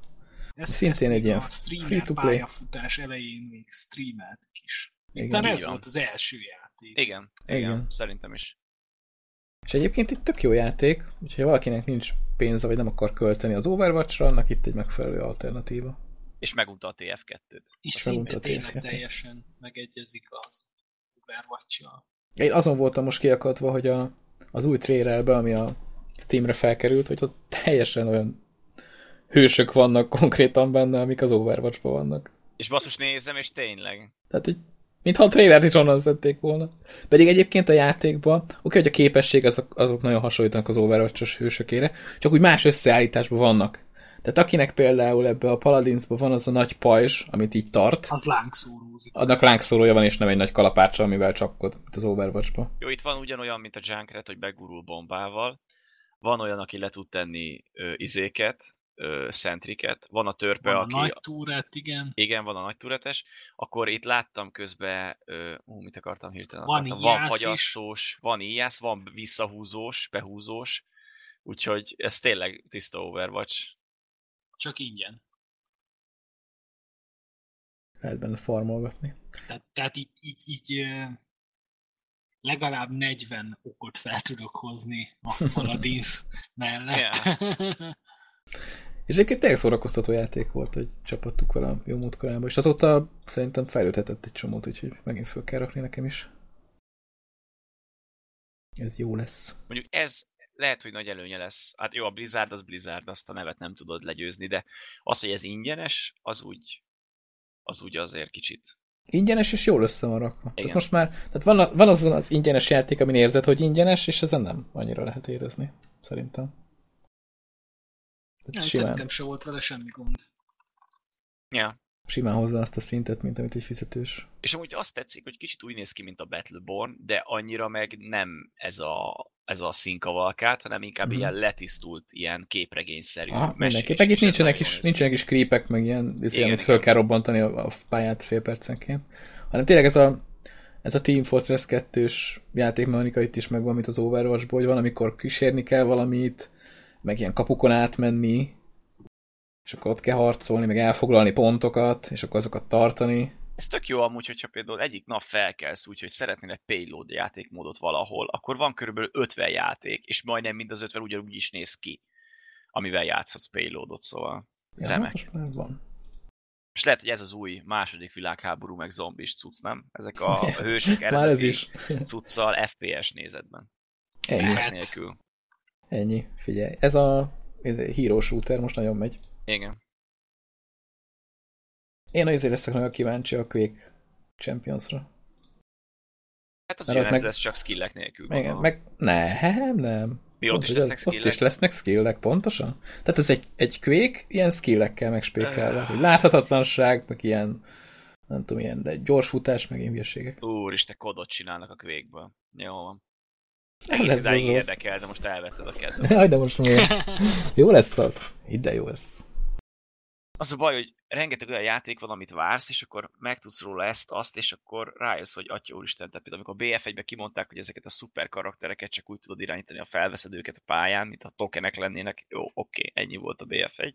Ezt, szintén ezt egy ilyen free-to-play. pályafutás elején még streameltük is. Igen, ez volt az első játék. Igen, Igen. igen, szerintem is. És egyébként itt tök jó játék, úgyhogy ha valakinek nincs pénze, vagy nem akar költeni az Overwatch-ra, annak itt egy megfelelő alternatíva. És megunta a TF2-t. És szinte tényleg teljesen megegyezik az Overwatch-jal. Én azon voltam most kiakadva, hogy a, az új trailerben, ami a Steamre felkerült, hogy ott teljesen olyan hősök vannak konkrétan benne, amik az Overwatch-ban vannak. És basszus nézem, és tényleg. Tehát így, mintha a trailert is onnan szedték volna. Pedig egyébként a játékban, oké, hogy a képesség azok, azok nagyon hasonlítanak az Overwatch-os hősökére, csak úgy más összeállításban vannak. Tehát akinek például ebbe a Paladinsban van az a nagy pajzs, amit így tart, Az lángszórózik. annak lángszólója van, és nem egy nagy kalapácsa, amivel csapkod, mint az Overwatch-ba. Jó, itt van ugyanolyan, mint a Junkrat, hogy begurul bombával. van olyan, aki le tud tenni ö, izéket, ö, centriket, van a törpe, Van a aki... nagy túrát, igen. Igen, van a nagy turetes. Akkor itt láttam közben, ö, ú, mit akartam hirtelen? Van akartam. van íjász is. fagyasztós, van íjász, van visszahúzós, behúzós, úgyhogy ez tényleg tiszta Overwatch. Csak ingyen. Lehet benne farmolgatni. Tehát, tehát így, így, így legalább 40 okot fel tudok hozni a Paladins mellett. És egyébként tényleg szórakoztató játék volt, hogy csapattuk vele a jó múltkorában, és azóta szerintem fejlődhetett egy csomót, úgyhogy megint föl kell rakni nekem is. Ez jó lesz. Mondjuk ez lehet, hogy nagy előnye lesz. Hát jó, a Blizzard az Blizzard, azt a nevet nem tudod legyőzni, de az, hogy ez ingyenes, az úgy, az úgy azért kicsit. Ingyenes és jól össze van rakva. Tehát Igen. most már, tehát van, a- van az az ingyenes játék, amin érzed, hogy ingyenes, és ezen nem annyira lehet érezni, szerintem. Tehát Nem, simán, szerintem se volt vele semmi gond. Ja. simán hozzá azt a szintet, mint amit egy fizetős. És amúgy azt tetszik, hogy kicsit úgy néz ki, mint a Battleborn, de annyira meg nem ez a, ez a színkavalkát, hanem inkább Mhm. ilyen letisztult, ilyen képregényszerű Aha, mesés, mindenképp. Meg itt nincsenek is, nincsenek is creepek, meg ilyen, ez Igen, amit föl igen. kell robbantani a, a pályát fél percenként. Hanem tényleg ez a, ez a Team Fortress 2-s játékmechanika itt is megvan, mint az Overwatchból, hogy van, amikor kísérni kell valamit, meg ilyen kapukon átmenni, és akkor ott kell harcolni, meg elfoglalni pontokat, és akkor azokat tartani. Ez tök jó amúgy, hogyha például egyik nap felkelsz úgy, hogy szeretnél egy payload játékmódot valahol, akkor van körülbelül 50 játék, és majdnem mind az 50 ugyanúgy is néz ki, amivel játszhatsz payloadot, szóval ez Ja, remek. hát most már van. És lehet, hogy ez az új második világháború, meg zombis cucc, nem? Ezek a, hősök eredeti cuccal FPS nézetben. Ennyi. Hack nélkül. Ennyi, figyelj. Ez a hero shooter most nagyon megy. Igen. Én azért leszek nagyon kíváncsi a Quake Championsra. Hát az ugyanez meg- lesz, csak skillek nélkül. Igen, gondolom. meg nem, nem. Mi ott Pont, is hogy lesznek az- Ott skillek? is lesznek skillek, pontosan. Tehát ez egy, egy Quake ilyen skillekkel megspékelve. Ah. Hogy láthatatlanság, meg ilyen nem tudom, ilyen, de gyors futás, meg ilyen hülyeségek. Úristen, kodot csinálnak a kvékből. Jó van. Egész idáig érdekel, de most elvetted a kedvem. Jaj, de most miért? Jó lesz az. Ide jó lesz. Az a baj, hogy rengeteg olyan játék van, amit vársz, és akkor megtudsz róla ezt, azt, és akkor rájössz, hogy atya úristen, tehát például amikor BF1-ben kimondták, hogy ezeket a szuper karaktereket csak úgy tudod irányítani, ha felveszed őket a pályán, mint ha tokenek lennének, jó, oké, ennyi volt a BF1.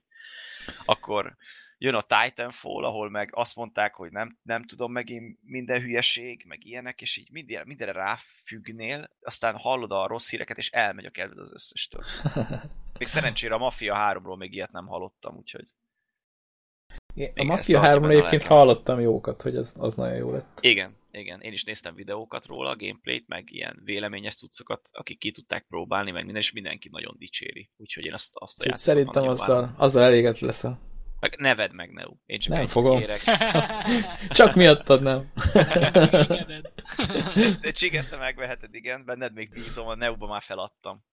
Akkor jön a Titanfall, ahol meg azt mondták, hogy nem, nem tudom megint minden hülyeség, meg ilyenek, és így minden, mindenre ráfüggnél, aztán hallod a rossz híreket, és elmegy a kedved az összestől. Még szerencsére a Mafia 3-ról még ilyet nem hallottam, úgyhogy A Igen, Mafia ezt tartja 3 benne egyébként hallottam jókat, hogy az, az nagyon jó lett. Igen, igen. Én is néztem videókat róla, gameplayt, meg ilyen véleményes cuccokat, akik ki tudták próbálni, meg minden, és mindenki nagyon dicséri. Úgyhogy én azt, azt a játékot szerintem azzal, azzal elégett lesz a... Meg neved meg, Neu. Én csak Nem fogom. kérek. Csak miattad nem. De Csigeszte megveheted, igen. Benned még bízom, a Neuba már feladtam.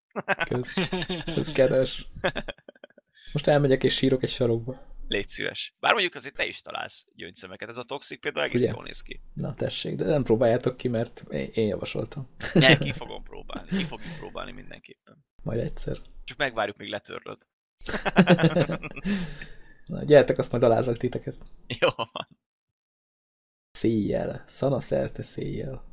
Kösz. Ez kedves. Most elmegyek és sírok egy sarokba. Légy szíves. Bár mondjuk azért te is találsz gyöngyszemeket. Ez a Toxic például egész Ugye? jól néz ki. Na tessék, de nem próbáljátok ki, mert én, én javasoltam. Ne, ki fogom próbálni. Ki fogjuk próbálni mindenképpen. Majd egyszer. Csak megvárjuk, míg letörlöd. Na, gyertek, azt majd alázok titeket. Jó van. Széjjel. Szana szerte széjjel.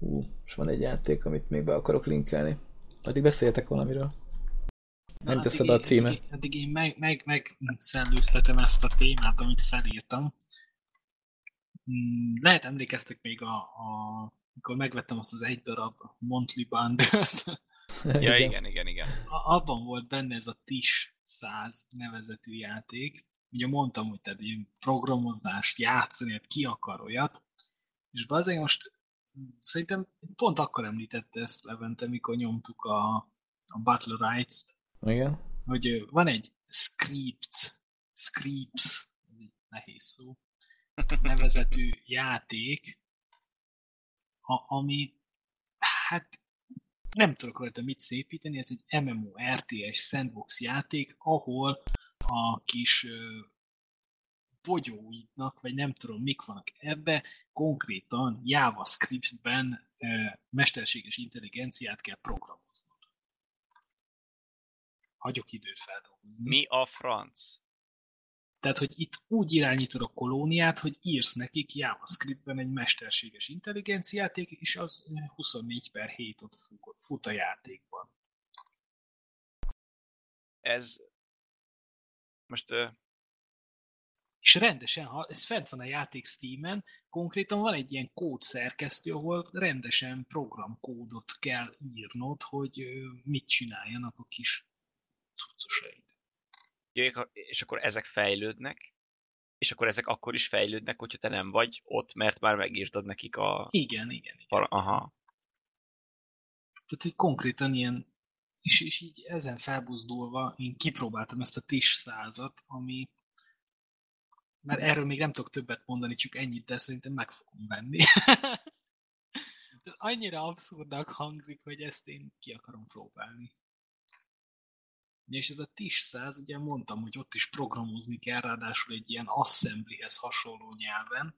Ú, és van egy játék, amit még be akarok linkelni. Addig beszéltek valamiről. Nem Na, teszed a címe. Addig, addig én meg, meg, meg szellőztetem ezt a témát, amit felírtam. Mm, Lehet emlékeztek még, a, a, amikor megvettem azt az egy darab Monthly Bundle-t, Ja, igen, igen, igen. A- abban volt benne ez a TIS 100 nevezetű játék. Ugye mondtam, hogy tehát ilyen programozást játszani, ki akar olyat. És azért most szerintem pont akkor említette ezt Levente, mikor nyomtuk a, a Battle Rights-t, Igen. hogy van egy Scripts, Scripts, ez egy nehéz szó, nevezetű játék, a, ami hát nem tudok rajta mit szépíteni, ez egy MMO RTS sandbox játék, ahol a kis bogyóidnak, vagy nem tudom, mik vannak ebbe, konkrétan JavaScript-ben mesterséges intelligenciát kell programoznod. Hagyok időt feldolgozni. Mi a franc? Tehát, hogy itt úgy irányítod a kolóniát, hogy írsz nekik JavaScript-ben egy mesterséges intelligenciát, és az 24 per 7 ott fut a játékban. Ez most... Uh... És rendesen, ha ez fent van a játék Steam-en, konkrétan van egy ilyen kódszerkesztő, ahol rendesen programkódot kell írnod, hogy mit csináljanak a kis cuccosaid. És akkor ezek fejlődnek, és akkor ezek akkor is fejlődnek, hogyha te nem vagy ott, mert már megírtad nekik a... Igen, igen. igen. Aha. Tehát, hogy konkrétan ilyen és, és így ezen felbuzdulva én kipróbáltam ezt a TIS százat, ami mert erről még nem tudok többet mondani, csak ennyit, de szerintem meg fogom venni. annyira abszurdnak hangzik, hogy ezt én ki akarom próbálni. És ez a TIS 100, ugye mondtam, hogy ott is programozni kell, ráadásul egy ilyen assemblyhez hasonló nyelven,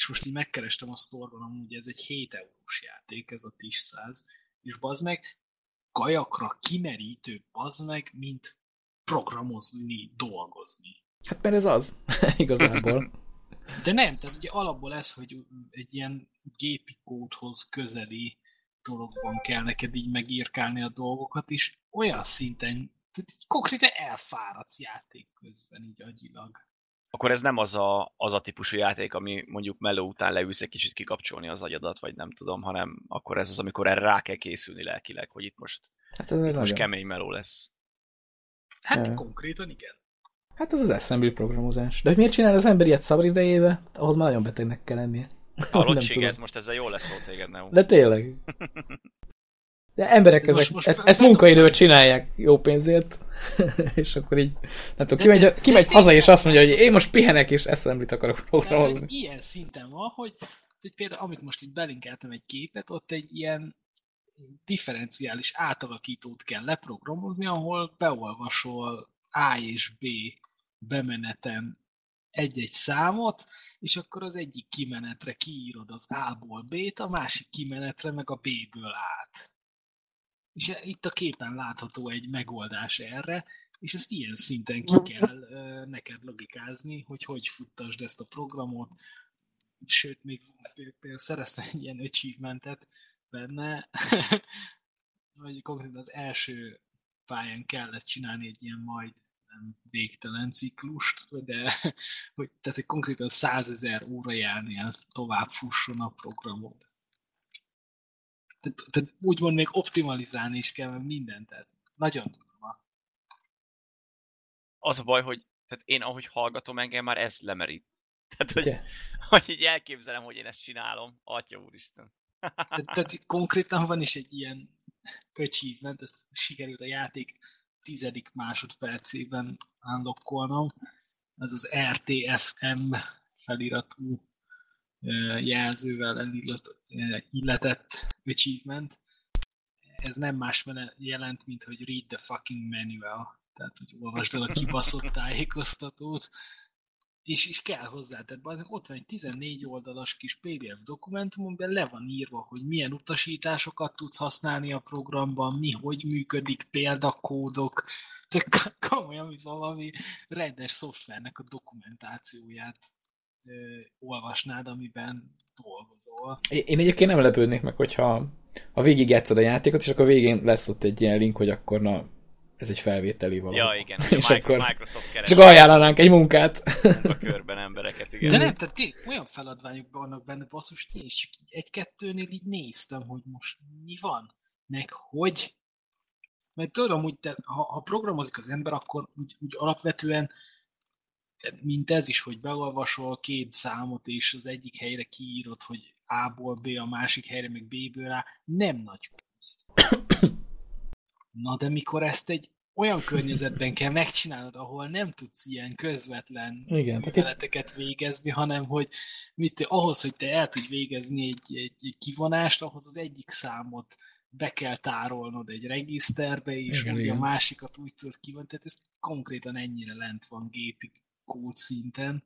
és most így megkerestem a sztorban, amúgy ez egy 7 eurós játék, ez a TIS 100, és bazd meg, kajakra kimerítő bazd meg, mint programozni, dolgozni. Hát mert ez az, igazából. De nem, tehát ugye alapból ez, hogy egy ilyen gépi kódhoz közeli dologban kell neked így megírkálni a dolgokat, és olyan szinten, tehát így konkrétan elfáradsz játék közben, így agyilag akkor ez nem az a, az a típusú játék, ami mondjuk meló után leülsz egy kicsit kikapcsolni az agyadat, vagy nem tudom, hanem akkor ez az, amikor erre rá kell készülni lelkileg, hogy itt most, hát ez itt most kemény meló lesz. Hát ja. konkrétan igen. Hát ez az assembly programozás. De hogy miért csinál az ember ilyet szabad idejébe? Ahhoz már nagyon betegnek kell lennie. A ez most ezzel jól lesz téged, nem? De tényleg. De emberek ezek, most, most ezt, ezt munkaidőt csinálják jó pénzért, és akkor így, nem tudom, kimegy, de, kimegy de, haza, és azt mondja, hogy én most pihenek, és eszemlit akarok programozni. Ilyen szinten van, hogy, hogy például, amit most itt belinkeltem egy képet, ott egy ilyen differenciális átalakítót kell leprogramozni, ahol beolvasol A és B bemeneten egy-egy számot, és akkor az egyik kimenetre kiírod az A-ból B-t, a másik kimenetre meg a B-ből át. És itt a képen látható egy megoldás erre, és ezt ilyen szinten ki kell neked logikázni, hogy hogy futtasd ezt a programot, sőt, még például szereztem egy ilyen achievementet benne, hogy konkrétan az első pályán kellett csinálni egy ilyen majd nem végtelen ciklust, de hogy, tehát hogy konkrétan százezer órajánél tovább fusson a programod tehát, tehát úgymond még optimalizálni is kell, mindent, tehát nagyon durva. Az a baj, hogy tehát én ahogy hallgatom engem, már ez lemerít. Tehát, hogy, hogy így elképzelem, hogy én ezt csinálom. Atya úristen. tehát, tehát konkrétan van is egy ilyen achievement, ezt sikerült a játék tizedik másodpercében unlockolnom. Ez az RTFM feliratú jelzővel illetett achievement. Ez nem más jelent, mint hogy read the fucking manual. Tehát, hogy olvasd el a kibaszott tájékoztatót. És, és kell hozzá, tehát ott van egy 14 oldalas kis PDF dokumentum, amiben le van írva, hogy milyen utasításokat tudsz használni a programban, mi hogy működik, példakódok, tehát komolyan, mint valami rendes szoftvernek a dokumentációját ö, olvasnád, amiben dolgozol. Én egyébként nem lepődnék meg, hogyha ha végig játszod a játékot, és akkor végén lesz ott egy ilyen link, hogy akkor na, ez egy felvételi valami. Ja, igen. és a akkor Microsoft keres. Csak ajánlanánk egy munkát. a körben embereket, igen. De nem, tehát té, olyan feladványok vannak benne, basszus, én is csak egy-kettőnél így néztem, hogy most mi van, meg hogy. Mert tudom, hogy te, ha, ha programozik az ember, akkor úgy, úgy alapvetően mint ez is, hogy beolvasol két számot, és az egyik helyre kiírod, hogy A-ból B, a másik helyre meg B-ből A, nem nagy kunst. Na de mikor ezt egy olyan környezetben kell megcsinálnod, ahol nem tudsz ilyen közvetlen Igen, műveleteket végezni, hanem hogy mit, ahhoz, hogy te el tudj végezni egy, egy, egy kivonást, ahhoz az egyik számot be kell tárolnod egy regiszterbe, és Igen, ugye igen. a másikat úgy tudod kivonni, tehát ez konkrétan ennyire lent van gépi kód szinten.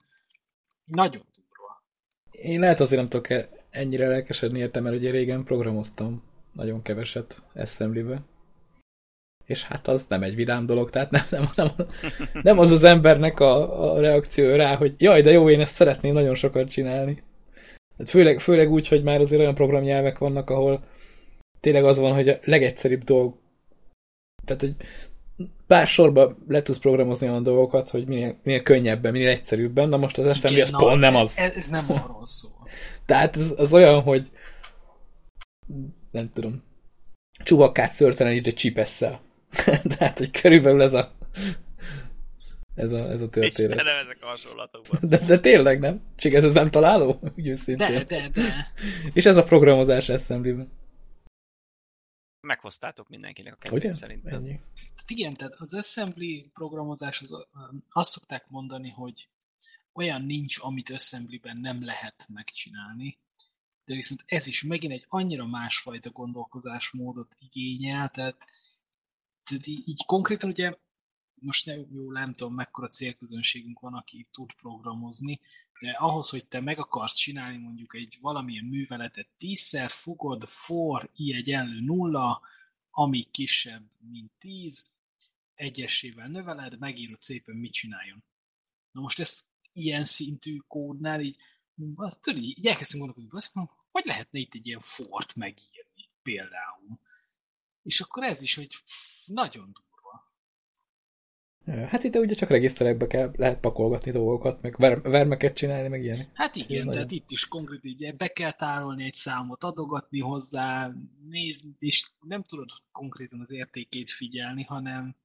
Nagyon durva. Én lehet azért nem tudok ennyire lelkesedni érte, mert ugye régen programoztam nagyon keveset assembly És hát az nem egy vidám dolog, tehát nem, nem, nem, nem az az embernek a, a reakció rá, hogy jaj, de jó, én ezt szeretném nagyon sokat csinálni. Hát főleg, főleg úgy, hogy már azért olyan programnyelvek vannak, ahol tényleg az van, hogy a legegyszerűbb dolg, tehát hogy pár sorba le tudsz programozni olyan dolgokat, hogy minél, minél könnyebben, minél egyszerűbben, na most az assembly az Igen, pont nem az. Ez, ez nem arról szól. Tehát ez az olyan, hogy nem tudom, csubakkát szörtelenítsd egy csipesszel. Tehát, hogy körülbelül ez a ez a, ez a történet. Istenem, ezek a hasonlatok. De, de tényleg nem? Csak ez az nem találó? Úgy őszintén. De, de, de. És ez a programozás assembly Meghoztátok mindenkinek a kedvenc szerintem. Ennyi. Tehát igen, tehát az assembly programozás, az, azt szokták mondani, hogy olyan nincs, amit assemblyben nem lehet megcsinálni, de viszont ez is megint egy annyira másfajta gondolkozásmódot igényel, tehát, tehát így, így konkrétan ugye most nem, jó, nem tudom, mekkora célközönségünk van, aki tud programozni, de ahhoz, hogy te meg akarsz csinálni mondjuk egy valamilyen műveletet tízszer, fogod for i egyenlő nulla, ami kisebb, mint 10, egyesével növeled, megírod szépen, mit csináljon. Na most ezt ilyen szintű kódnál így, tudod, így, elkezdtünk gondolkodni, mondom, hogy lehetne itt egy ilyen fort megírni például. És akkor ez is, hogy nagyon durva. Hát itt ugye csak regiszterekbe kell, lehet pakolgatni dolgokat, meg ver, vermeket csinálni, meg ilyenek. Hát igen, nagyon- tehát itt is konkrét így be kell tárolni egy számot, adogatni hozzá, nézni, és nem tudod konkrétan az értékét figyelni, hanem,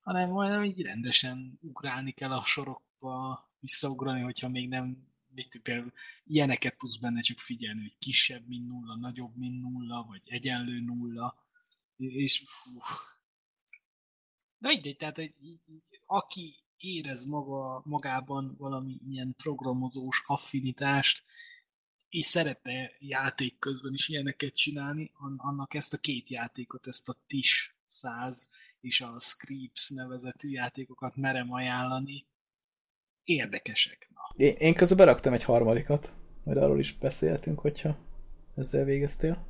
hanem majdnem így rendesen ugrálni kell a sorokba, visszaugrani, hogyha még nem, mit például ilyeneket tudsz benne csak figyelni, hogy kisebb, mint nulla, nagyobb, mint nulla, vagy egyenlő nulla, és. De mindegy, tehát így, így, aki érez maga, magában valami ilyen programozós affinitást, és szeretne játék közben is ilyeneket csinálni, an- annak ezt a két játékot, ezt a TIS 100 és a Scripps nevezetű játékokat merem ajánlani. Érdekesek. Na. Én, én közben beraktam egy harmadikat, majd arról is beszéltünk, hogyha ezzel végeztél.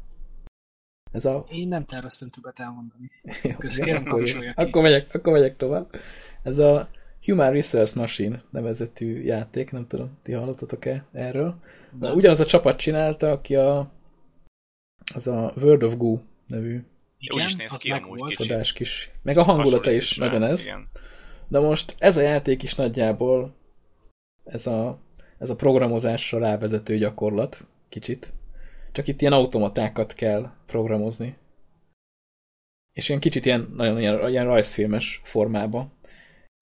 Ez a... Én nem terveztem többet elmondani. Jó, Kösz, igen, kérem, akkor, ki. akkor, megyek, akkor megyek tovább. Ez a Human Resource Machine nevezetű játék, nem tudom, ti hallottatok-e erről? De Nem. ugyanaz a csapat csinálta, aki a az a World of Goo nevű Úgy is néz ki meg amúgy volt. kicsit. csodás kis, meg a hangulata is rá, nagyon ez. Igen. De most ez a játék is nagyjából ez a, ez a programozásra rávezető gyakorlat, kicsit. Csak itt ilyen automatákat kell programozni. És ilyen kicsit ilyen, nagyon ilyen, ilyen rajzfilmes formában.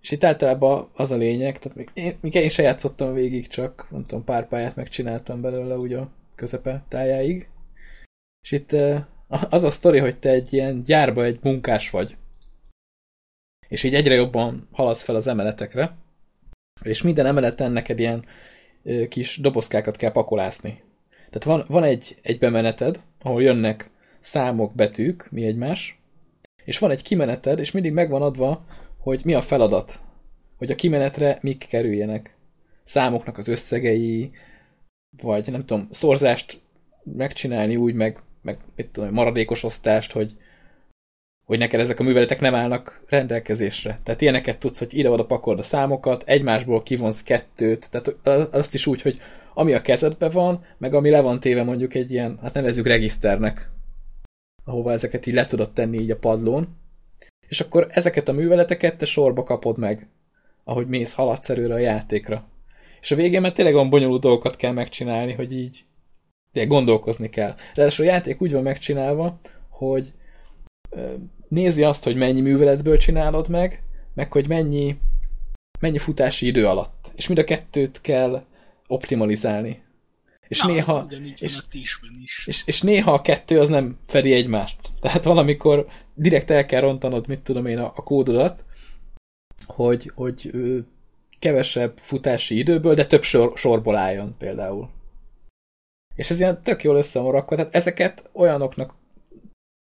És itt általában az a lényeg, tehát még én, még én se játszottam végig, csak nem pár pályát megcsináltam belőle úgy a közepe tájáig. És itt az a sztori, hogy te egy ilyen gyárba egy munkás vagy és így egyre jobban haladsz fel az emeletekre, és minden emeleten neked ilyen kis dobozkákat kell pakolászni. Tehát van, van egy, egy bemeneted, ahol jönnek számok, betűk, mi egymás, és van egy kimeneted, és mindig megvan adva, hogy mi a feladat, hogy a kimenetre mik kerüljenek. Számoknak az összegei, vagy nem tudom, szorzást megcsinálni úgy, meg, meg mit tudom, maradékos osztást, hogy hogy neked ezek a műveletek nem állnak rendelkezésre. Tehát ilyeneket tudsz, hogy ide-oda pakold a számokat, egymásból kivonsz kettőt, tehát azt is úgy, hogy ami a kezedbe van, meg ami le van téve mondjuk egy ilyen, hát nevezzük regiszternek, ahova ezeket így le tudod tenni így a padlón, és akkor ezeket a műveleteket te sorba kapod meg, ahogy mész, haladsz előre a játékra. És a végén már tényleg olyan bonyolult dolgokat kell megcsinálni, hogy így tényleg gondolkozni kell. Ráadásul a játék úgy van megcsinálva, hogy nézi azt, hogy mennyi műveletből csinálod meg, meg hogy mennyi, mennyi futási idő alatt. És mind a kettőt kell optimalizálni. És Na, néha, és- a is. és, és néha a kettő az nem fedi egymást. Tehát valamikor direkt el kell rontanod, mit tudom én, a, a kódodat, hogy, hogy ö, kevesebb futási időből, de több sor, sorból álljon például. És ez ilyen tök jól össze van rakva, tehát ezeket olyanoknak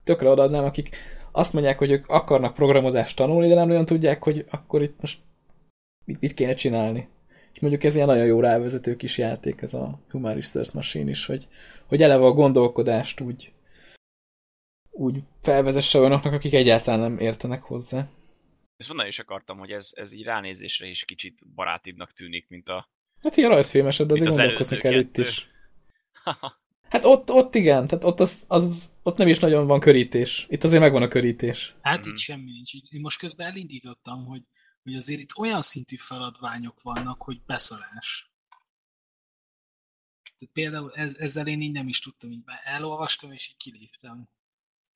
tökre odaadnám, akik azt mondják, hogy ők akarnak programozást tanulni, de nem olyan tudják, hogy akkor itt most mit, mit kéne csinálni. És mondjuk ez ilyen nagyon jó rávezető kis játék, ez a Human Research Machine is, hogy, hogy eleve a gondolkodást úgy, úgy felvezesse olyanoknak, akik egyáltalán nem értenek hozzá. Ezt mondani is akartam, hogy ez, ez így ránézésre is kicsit barátibbnak tűnik, mint a... Hát ilyen rajzfilmesed, azért gondolkozni kell itt is. Hát ott, ott igen, tehát ott, az, az, ott nem is nagyon van körítés. Itt azért megvan a körítés. Hát mm-hmm. itt semmi nincs. Én most közben elindítottam, hogy, hogy azért itt olyan szintű feladványok vannak, hogy beszarás. Tehát például ez, ezzel én így nem is tudtam, így elolvastam, és így kiléptem.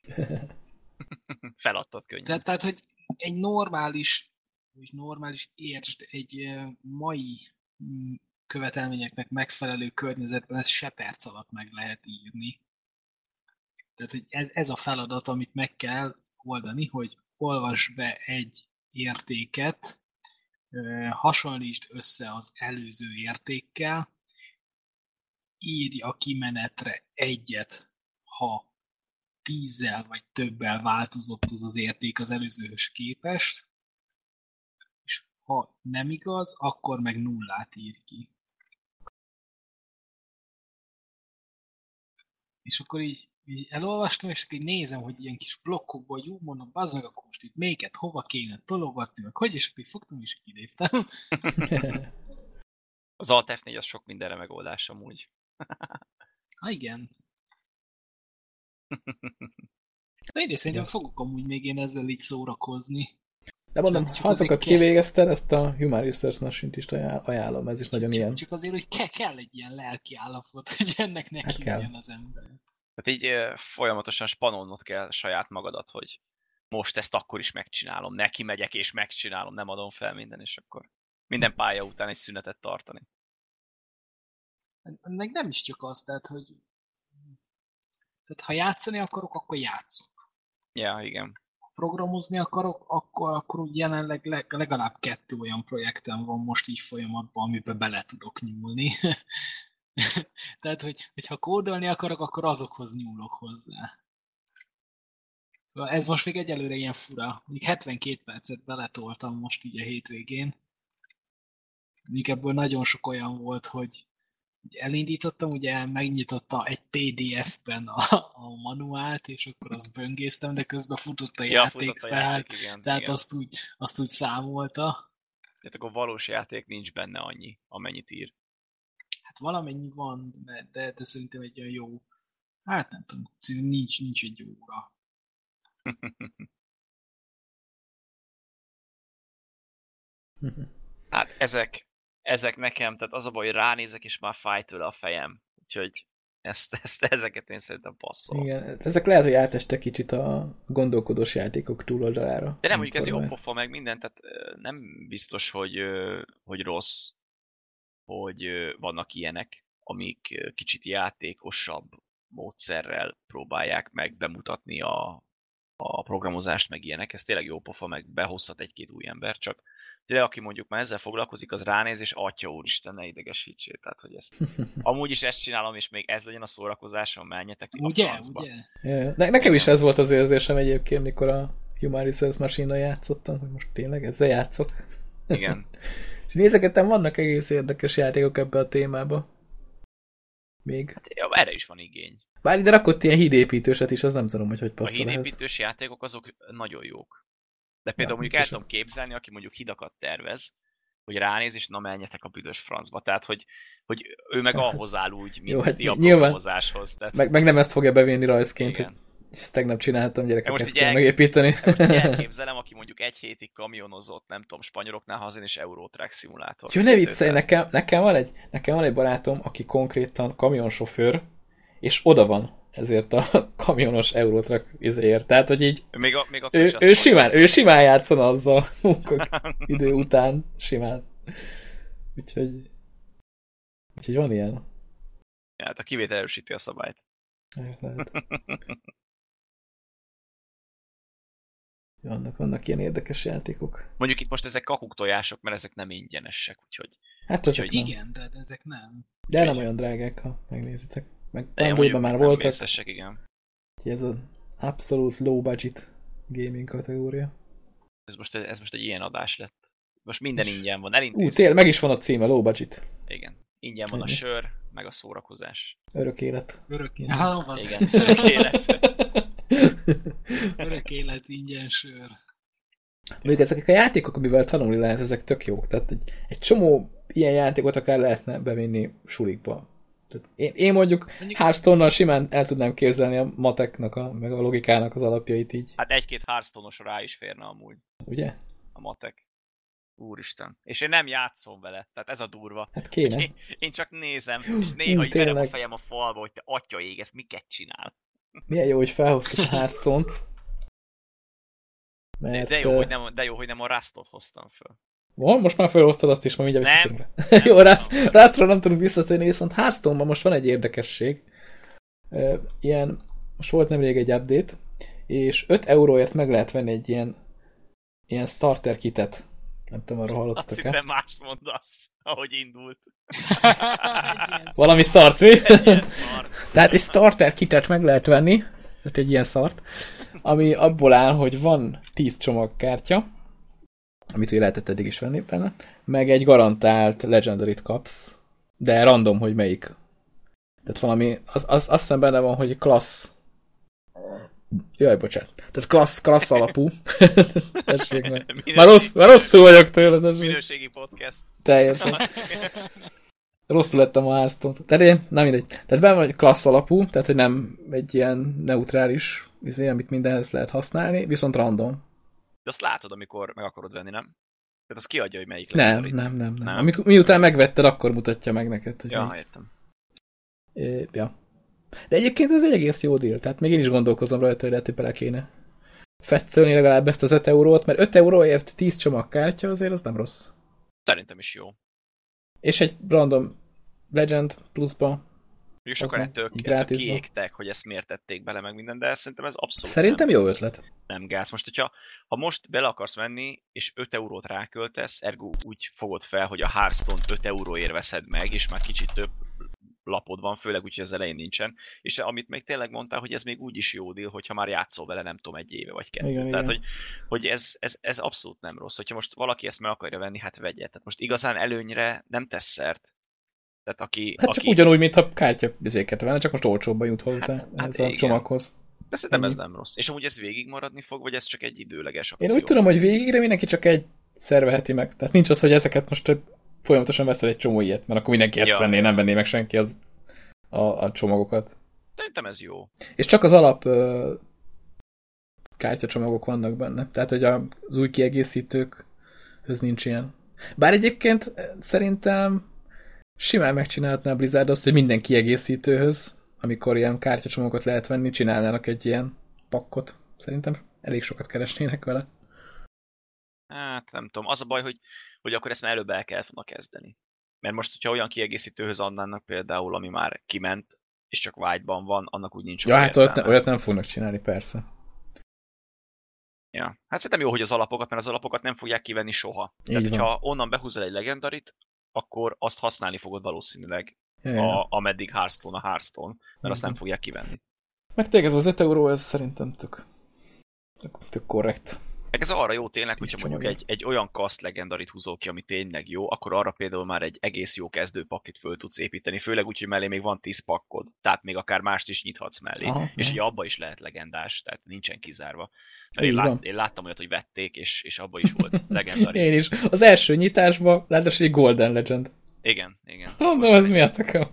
Feladtad könnyen. Tehát, tehát, hogy egy normális, egy normális értsd, egy mai mm, követelményeknek megfelelő környezetben ezt se perc alatt meg lehet írni. Tehát, hogy ez, ez a feladat, amit meg kell oldani, hogy olvasd be egy értéket, hasonlítsd össze az előző értékkel, írj a kimenetre egyet, ha tízzel vagy többel változott az az érték az előzőhöz képest, és ha nem igaz, akkor meg nullát ír ki. És akkor így, így elolvastam, és akkor így nézem, hogy ilyen kis blokkokból, jó, mondom, az meg, akkor most itt melyiket hova kéne tologatni, meg hogy, és akkor fogtam, és kiléptem. az Alt F4 az sok mindenre megoldás amúgy. ha igen. De én szerintem fogok amúgy még én ezzel így szórakozni. De mondom, csak, ha azokat kivégezted, ezt a Human Research Machine-t is ajánlom, ez is csak, nagyon csak, ilyen. Csak azért, hogy ke kell egy ilyen lelki állapot, hogy ennek neki hát kell. az ember. Tehát így folyamatosan spanolnod kell saját magadat, hogy most ezt akkor is megcsinálom, neki megyek és megcsinálom, nem adom fel minden, és akkor minden pálya után egy szünetet tartani. Meg nem is csak az, tehát, hogy tehát ha játszani akarok, akkor játszok. Ja, igen programozni akarok, akkor, akkor úgy jelenleg legalább kettő olyan projektem van most így folyamatban, amiben bele tudok nyúlni. Tehát, hogy, hogyha kódolni akarok, akkor azokhoz nyúlok hozzá. Szóval ez most még egyelőre ilyen fura. Még 72 percet beletoltam most így a hétvégén. Míg ebből nagyon sok olyan volt, hogy elindítottam, ugye megnyitotta egy PDF-ben a, a manuált, és akkor azt böngésztem, de közben futott a ja, játékszál, játék, tehát igen. Azt, úgy, azt úgy számolta. Tehát akkor valós játék nincs benne annyi, amennyit ír. Hát valamennyi van, de, de, de szerintem egy olyan jó, hát nem tudom, nincs, nincs egy óra. hát ezek, ezek nekem, tehát az a baj, hogy ránézek, és már fáj tőle a fejem. Úgyhogy ezt, ezt, ezeket én szerintem passzol. Igen, ezek lehet, hogy átestek kicsit a gondolkodós játékok túloldalára. De nem mondjuk ez jó pofa meg minden, tehát nem biztos, hogy, hogy rossz, hogy vannak ilyenek, amik kicsit játékosabb módszerrel próbálják meg bemutatni a, a programozást, meg ilyenek. Ez tényleg jó pofa, meg behozhat egy-két új ember, csak tényleg aki mondjuk már ezzel foglalkozik, az ránéz, és atya úristen, ne idegesítsél. Tehát, hogy ezt amúgy is ezt csinálom, és még ez legyen a szórakozásom, menjetek ugye, a. Ugye? Yeah. Ne, nekem is ez volt az érzésem egyébként, mikor a Human Resource Machine-nal játszottam, hogy most tényleg ezzel játszok. Igen. és nézegettem, vannak egész érdekes játékok ebbe a témába. Még. Hát, ja, erre is van igény. Bár ide rakott ilyen hídépítőset is, az nem tudom, hogy hogy passzol A hídépítős ehhez. játékok azok nagyon jók. De például ja, mondjuk el tudom képzelni, aki mondjuk hidakat tervez, hogy ránéz, és na menjetek a büdös francba. Tehát, hogy, hogy ő meg ahhoz áll úgy, mint Jó, hát a programozáshoz. Tehát... Meg, meg, nem ezt fogja bevinni rajzként, Igen. hogy ezt tegnap csináltam, gyerekek, most ezt kell el... megépíteni. Most elképzelem, aki mondjuk egy hétig kamionozott, nem tudom, spanyoloknál hazén, és Eurotrack szimulátor. Jó, ne viccelj, nekem, nekem, van egy, nekem van egy barátom, aki konkrétan kamionsofőr, és oda van ezért a kamionos Eurotrack izéért. Tehát, hogy így még a, még ő, ő, simán, ő simán játszon azzal munkak idő után, simán. Úgyhogy úgyhogy van ilyen. Ja, hát a kivétel erősíti a szabályt. Vannak, vannak ilyen érdekes játékok. Mondjuk itt most ezek kakuk tojások, mert ezek nem ingyenesek, úgyhogy... Hát úgyhogy nem. igen, de ezek nem. De úgyhogy... nem olyan drágák, ha megnézitek. Meg Androidban már voltak. Vészesek, igen. Ez a abszolút low budget gaming kategória. Ez most, ez most egy ilyen adás lett. Most minden ingyen van, Ú, elintéztük. tényleg, meg is van a címe, low budget. Igen. Ingyen van a Igen. sör, meg a szórakozás. Örök élet. Örök, ja, van. Igen, örök élet. Örök élet, ingyen sör. Mondjuk ezek a játékok, amivel tanulni lehet, ezek tök jók. Tehát egy, egy csomó ilyen játékot akár lehetne bevinni sulikba. Tehát én, én mondjuk Mondjuk- Hearthstone-nal simán el tudnám képzelni a mateknak, a, meg a logikának az alapjait így. Hát egy-két Hearthstone-os rá is férne amúgy Ugye? a matek. Úristen. És én nem játszom vele, tehát ez a durva. Hát kéne. Én, én csak nézem, és néha így verem a fejem a falba, hogy te atya ég, ezt miket csinál. Milyen jó, hogy felhoztuk a Hearthstone-t. Mert, De jó, hogy nem, de jó, hogy nem a Rustot hoztam föl. Mo- Most már felhoztad azt is, ma mindjárt Nem. rá. Jó, Rustról nem tudunk visszatérni, viszont Hearthstone-ban most van egy érdekesség. Ilyen, most volt nemrég egy update, és 5 euróért meg lehet venni egy ilyen, ilyen starter kitet. Nem tudom, arról Azt hallottatok-e? hittem mást mondasz, ahogy indult. Valami szart, mi? Ilyen szar. Tehát egy starter kitet meg lehet venni, tehát egy ilyen szart, ami abból áll, hogy van 10 csomagkártya, amit ugye lehetett eddig is venni benne, meg egy garantált legendary kapsz, de random, hogy melyik. Tehát valami, az, az, azt hiszem benne van, hogy klassz. Jaj, bocsánat. Tehát klassz, klassz alapú. Tessék meg. Minőségi- Már, rossz, már rosszul vagyok tőle, tessék. Minőségi podcast. Teljesen. Rosszul lettem a hearthstone Tehát én, nem mindegy. Tehát benne egy klassz alapú, tehát hogy nem egy ilyen neutrális, izé, amit mindenhez lehet használni, viszont random. De azt látod, amikor meg akarod venni, nem? Tehát az kiadja, hogy melyik Nem, legendary. nem, nem, nem. Nem? Amikor, miután megvetted, akkor mutatja meg neked. Hogy Ja, melyik. értem. É, ja. De egyébként ez egy egész jó deal, tehát még én is gondolkozom rajta, hogy lehet, hogy bele kéne fetszölni legalább ezt az 5 eurót, mert 5 euróért 10 csomagkártya azért az nem rossz. Szerintem is jó. És egy random Legend pluszba. És sokan ettől, ettől kiégtek, hogy ezt miért tették bele meg minden, de szerintem ez abszolút Szerintem jó ötlet. nem, nem gáz. Most, hogyha ha most bele akarsz venni, és 5 eurót ráköltesz, ergo úgy fogod fel, hogy a Hearthstone 5 euróért veszed meg, és már kicsit több lapod van, főleg úgy, hogy az elején nincsen. És amit még tényleg mondtál, hogy ez még úgy is jó deal, hogyha már játszol vele, nem tudom, egy éve vagy kettő. Igen, Tehát, igen. hogy, hogy ez, ez, ez abszolút nem rossz. Hogyha most valaki ezt meg akarja venni, hát vegye. Tehát most igazán előnyre nem tesz szert. Tehát aki, Hát csak aki... ugyanúgy, mintha kártya bizéket venne, csak most olcsóbban jut hozzá Hát- hát, ez a igen. csomaghoz. De szerintem ez nem rossz. És amúgy ez végig maradni fog, vagy ez csak egy időleges Én akció? úgy tudom, hogy végig, de mindenki csak egy szerveheti meg. Tehát nincs az, hogy ezeket most folyamatosan veszel egy csomó ilyet, mert akkor mindenki ezt Ja. venné, nem venné meg senki az, a, a csomagokat. Szerintem ez jó. És csak az alap ö, kártyacsomagok vannak benne. Tehát, hogy az új kiegészítőkhöz nincs ilyen. Bár egyébként szerintem simán megcsinálhatná a Blizzard azt, hogy minden kiegészítőhöz, amikor ilyen kártyacsomagokat lehet venni, csinálnának egy ilyen pakkot. Szerintem elég sokat keresnének vele. Hát nem tudom. Az a baj, hogy, hogy akkor ezt már előbb el kellett volna kezdeni. Mert most, hogyha olyan kiegészítőhöz adnának például, ami már kiment, és csak white-ban van, annak úgy nincs Ja, hát olyat, ne, olyat nem fognak csinálni, persze. Ja. Hát szerintem jó, hogy az alapokat, mert az alapokat nem fogják kivenni soha. Tehát, Így van. hogyha onnan behúzol egy legendarit, akkor azt használni fogod valószínűleg, Ja, ja. a, ameddig Hearthstone a Hearthstone, mert azt nem Mhm. fogják kivenni. Meg tényleg ez az 5 euró, ez szerintem tök, tök, tök korrekt. Meg ez arra jó tényleg, hogyha mondjuk egy, egy olyan kaszt legendarit húzol ki, ami tényleg jó, akkor arra például már egy egész jó kezdőpaklit föl tudsz építeni, főleg úgy, hogy mellé még van 10 pakkod, tehát még akár mást is nyithatsz mellé. Aha, és ugye abba is lehet legendás, tehát nincsen kizárva. Mert én, lát, én láttam olyat, hogy vették, és, és abba is volt legendari. Én is. Az első nyitásban, ráadásul egy Golden Legend. Igen, igen. Mondom, ez mi a tököm?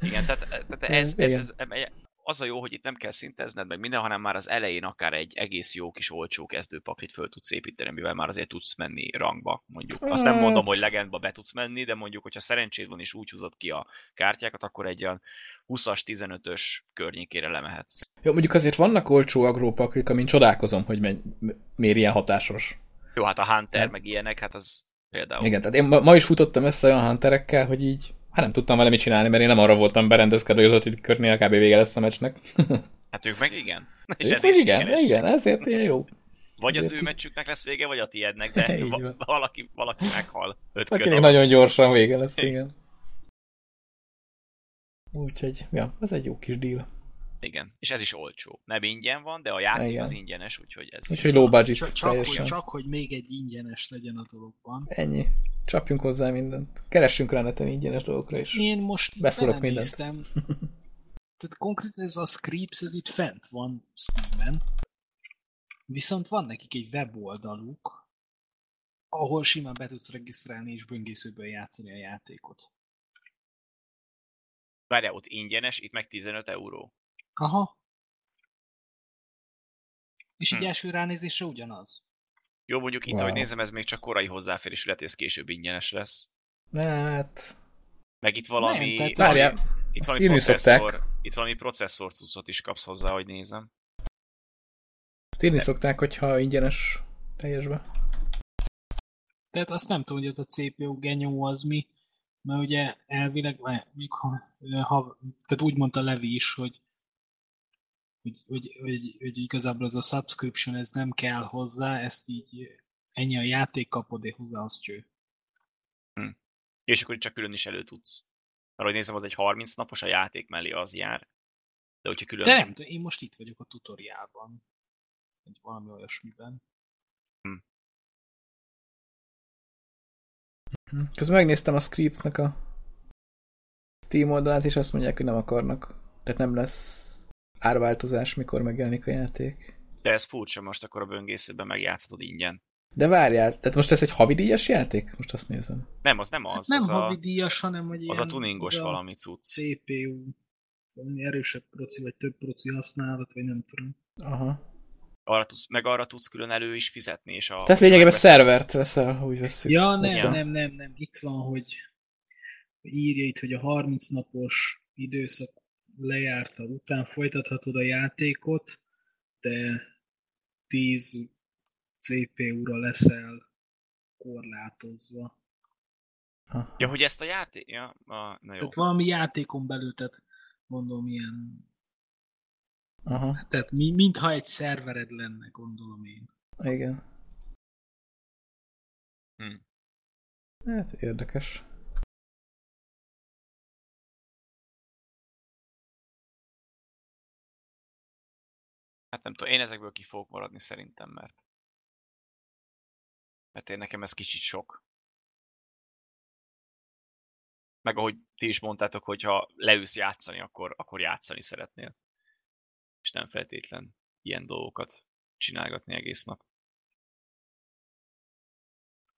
Igen, tehát, tehát ez, ez, ez, ez, az a jó, hogy itt nem kell szintezned meg minden, hanem már az elején akár egy egész jó kis olcsó kezdőpaklit föl tudsz építeni, mivel már azért tudsz menni rangba, mondjuk. Azt nem mondom, hogy legendba be tudsz menni, de mondjuk, hogyha szerencséd van és úgy húzod ki a kártyákat, akkor egy olyan 20-as, 15-ös környékére lemehetsz. Jó, mondjuk azért vannak olcsó agrópaklik, amin csodálkozom, hogy megy, miért ilyen hatásos. Jó, hát a Hunter, Nem. meg ilyenek, hát az például. Igen, tehát én ma, ma is futottam össze olyan hunterekkel, hogy így, hát nem tudtam vele mit csinálni, mert én nem arra voltam berendezkedve, hogy az ötödik körnél kb. vége lesz a meccsnek. Hát ők meg igen. És És ezért igen, sikeres. igen, ezért ilyen jó. Vagy az ő meccsüknek lesz vége, vagy a tiédnek, de va- valaki, valaki meghal. Öt Akinek nagyon gyorsan vége lesz, igen. Úgyhogy, ja, ez egy jó kis deal. Igen, és ez is olcsó. Nem ingyen van, de a játék Igen. az ingyenes, úgyhogy ez is. Úgyhogy low budget Csak, csak, hogy, csak, hogy még egy ingyenes legyen a dologban. Ennyi. Csapjunk hozzá mindent. Keressünk rá neten ingyenes dolgokra is. Én most Beszólok belenéztem. Tehát konkrétan ez a Scripts, ez itt fent van Steam-en. Viszont van nekik egy weboldaluk, ahol simán be tudsz regisztrálni és böngészőből játszani a játékot. Várjál, ott ingyenes, itt meg 15 euró. Aha. És így Hm. első ránézésre ugyanaz. Jó, mondjuk itt, Wow. ahogy nézem, ez még csak korai hozzáférés, lehet, hogy ez később ingyenes lesz. Hát, Meg itt valami... Nem, tehát- Várjál, itt valami szokták. processzor, itt valami processzor cuccot is kapsz hozzá, hogy nézem. ezt írni szokták, hogyha ingyenes teljesbe. Tehát azt nem tudom, hogy ez a CPU genyó az mi, mert ugye elvileg, ha, ha, tehát úgy mondta Levi is, hogy hogy, hogy, hogy, hogy igazából ez a subscription ez nem kell hozzá, ezt így ennyi a játék kapod, és hozzá az cső. És akkor itt csak külön is elő tudsz. Mert ahogy nézem, az egy 30 napos, a játék mellé az jár. De hogyha külön... De nem én most itt vagyok a tutoriálban. Vagy valami olyasmiben. Közben megnéztem a Scriptsnek a Steam oldalát, és azt mondják, hogy nem akarnak. Tehát nem lesz árváltozás, mikor megjelenik a játék. De ez furcsa, most akkor a böngészőben megjátszhatod ingyen. De várjál, tehát most ez egy havidíjas játék? Most azt nézem. Nem, az nem az. nem az, a, havidíjas, hanem hogy az ilyen, a tuningos az a valami cucc. CPU, valami erősebb proci, vagy több proci használat, vagy nem tudom. Aha. Arra tudsz, meg arra tudsz külön elő is fizetni, és a... Tehát lényegében szervert veszel, ha úgy veszük. Ja, nem, Össze. nem, nem, nem. Itt van, hogy írja itt, hogy a 30 napos időszak lejárta után folytathatod a játékot, de 10 CPU-ra leszel korlátozva. Aha. Ja, hogy ezt a játék... Ja, a, na jó. Tehát valami játékon belül, tehát mondom ilyen, Aha. tehát mi, mintha egy szervered lenne, gondolom én. Igen. Hm. Hát érdekes. Hát nem tudom, én ezekből ki fogok maradni szerintem, mert... Mert én nekem ez kicsit sok. Meg ahogy ti is mondtátok, hogy ha leülsz játszani, akkor, akkor játszani szeretnél. És nem feltétlen ilyen dolgokat csinálgatni egész nap.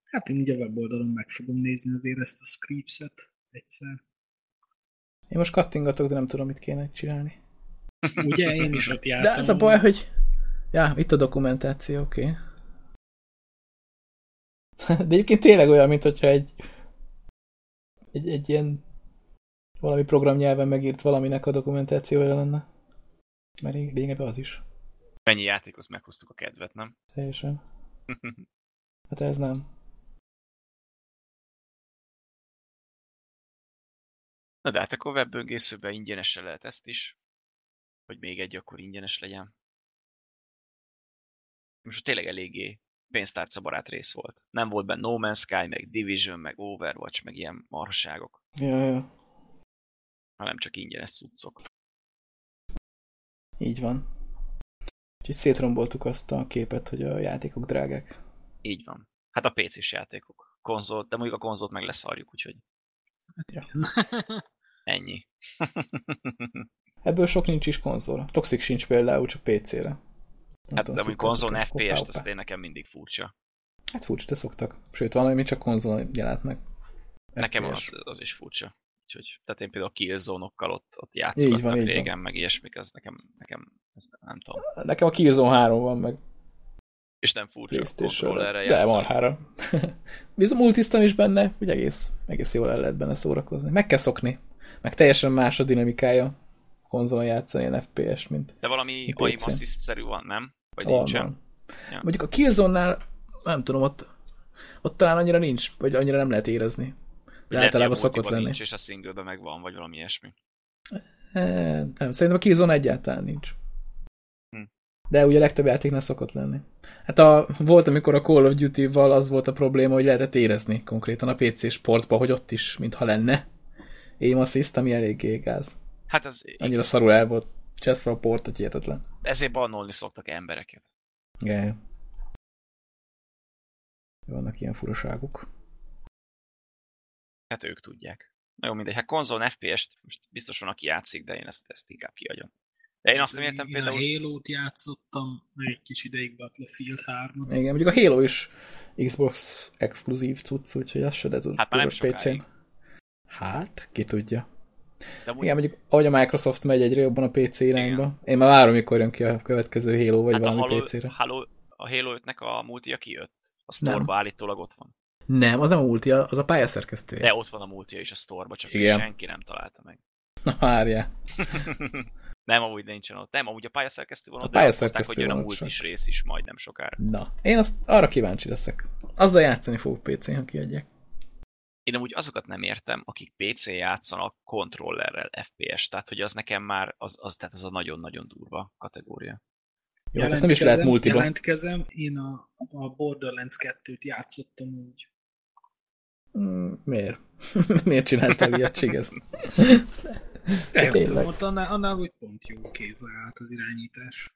Hát én ugye a weboldalon meg fogom nézni azért ezt a scripts-et egyszer. Én most kattingatok, de nem tudom, mit kéne csinálni. Ugye, én is ott De jártam. ez a baj, hogy... Ja, itt a dokumentáció, oké. Okay. De egyébként tényleg olyan, mint hogyha egy, egy, egy ilyen valami programnyelven megírt valaminek a dokumentációja lenne. Mert lényegében az is. Mennyi játékhoz meghoztuk a kedvet, nem? Teljesen. Hát ez nem. Na de hát akkor webböngészőben ingyenesre lehet ezt is. Hogy még egy akkor ingyenes legyen. Most tényleg eléggé pénztárca barát rész volt. Nem volt benne No Man's Sky, meg Division, meg Overwatch, meg ilyen marhaságok, Ja, ja. hanem csak ingyenes cuccok. Így van. Úgyhogy szétromboltuk azt a képet, hogy a játékok drágák. Így van. Hát a PC-s játékok. Konzol, de mondjuk a konzolt meg leszarjuk, úgyhogy Hát Ja. ennyi. Ebből sok nincs is konzol. Toxic sincs például, csak PC-re. Hát tudom, de mondjuk szoktatok-e? konzol Hoppá, FPS-t, azt én nekem mindig furcsa. Hát furcsa, de szoktak. Sőt, van, ami csak konzolon jelent meg. Nekem az, az is furcsa. Úgyhogy, tehát én például a Killzone-okkal ott, ott játszottam van, így van. régen, meg ilyesmik, ez nekem, nekem ez nem tudom. Nekem a Killzone 3 van meg És nem furcsa kontrollerre De játszani. marhára. Bizony multisztam is benne, hogy egész, egész jól el lehet benne szórakozni. Meg kell szokni. Meg teljesen más a dinamikája konzolon játszani ilyen FPS, mint De valami aim assist-szerű van, nem? Vagy van, nincsen? van. Ja. Mondjuk a Killzone-nál nem tudom, ott, ott talán annyira nincs, vagy annyira nem lehet érezni. De lehet, általában szokott lenni. Nincs, és a singleben meg van, vagy valami ilyesmi. Eh, Nem, szerintem a Killzone egyáltalán nincs. Hm. De ugye a legtöbb játéknál szokott lenni. Hát a, volt, amikor a Call of Duty-val az volt a probléma, hogy lehetett érezni konkrétan a PC sportba, hogy ott is, mintha lenne aim assist, ami eléggé gáz. Hát ez Annyira szarul el volt cseszve a port, hogy hihetetlen. Ezért bannolni szoktak embereket. Igen. Vannak ilyen furaságok. Hát ők tudják. Na jó, mindegy. Hát konzolon FPS-t most biztos van, aki játszik, de én ezt, ezt inkább kiadjam. De én azt nem értem én például... a Halo-t játszottam, meg egy kis ideig Battlefield 3 Igen, mondjuk a Halo is Xbox exkluzív cucc, úgyhogy azt se de tud. Hát már nem tudod sokáig. Hát, ki tudja. De amúgy, Igen, mondjuk ahogy a Microsoft megy egyre jobban a PC irányba. Én már várom, mikor jön ki a következő Halo, vagy hát a, valami Halo, PC-re. Halo, a Halo 5-nek a multia kijött. A store állítólag ott van. Nem, az nem a multi, az a pályaszerkesztője. De ott van a multia is a store csak Igen. senki nem találta meg. Na, várjál. nem, amúgy nincsen ott. Nem, amúgy a pályaszerkesztő van A ott, de azt mondták, hogy jön a multis rész is majd nem sokára. Na, én azt arra kíváncsi leszek. Azzal játszani fogok PC-n, ha kiadják. Én amúgy azokat nem értem, akik PC-n játszanak kontrollerrel FPS, tehát hogy az nekem már, az, az, tehát az a nagyon-nagyon durva kategória. Jó, hát ezt nem is lehet multiba. Jelentkezem, én a, a Borderlands 2-t játszottam úgy. Mm, miért? miért csináltál ilyet, csigez? Nem tényleg. tudom, ott annál, annál, hogy pont jó kézre állt az irányítás.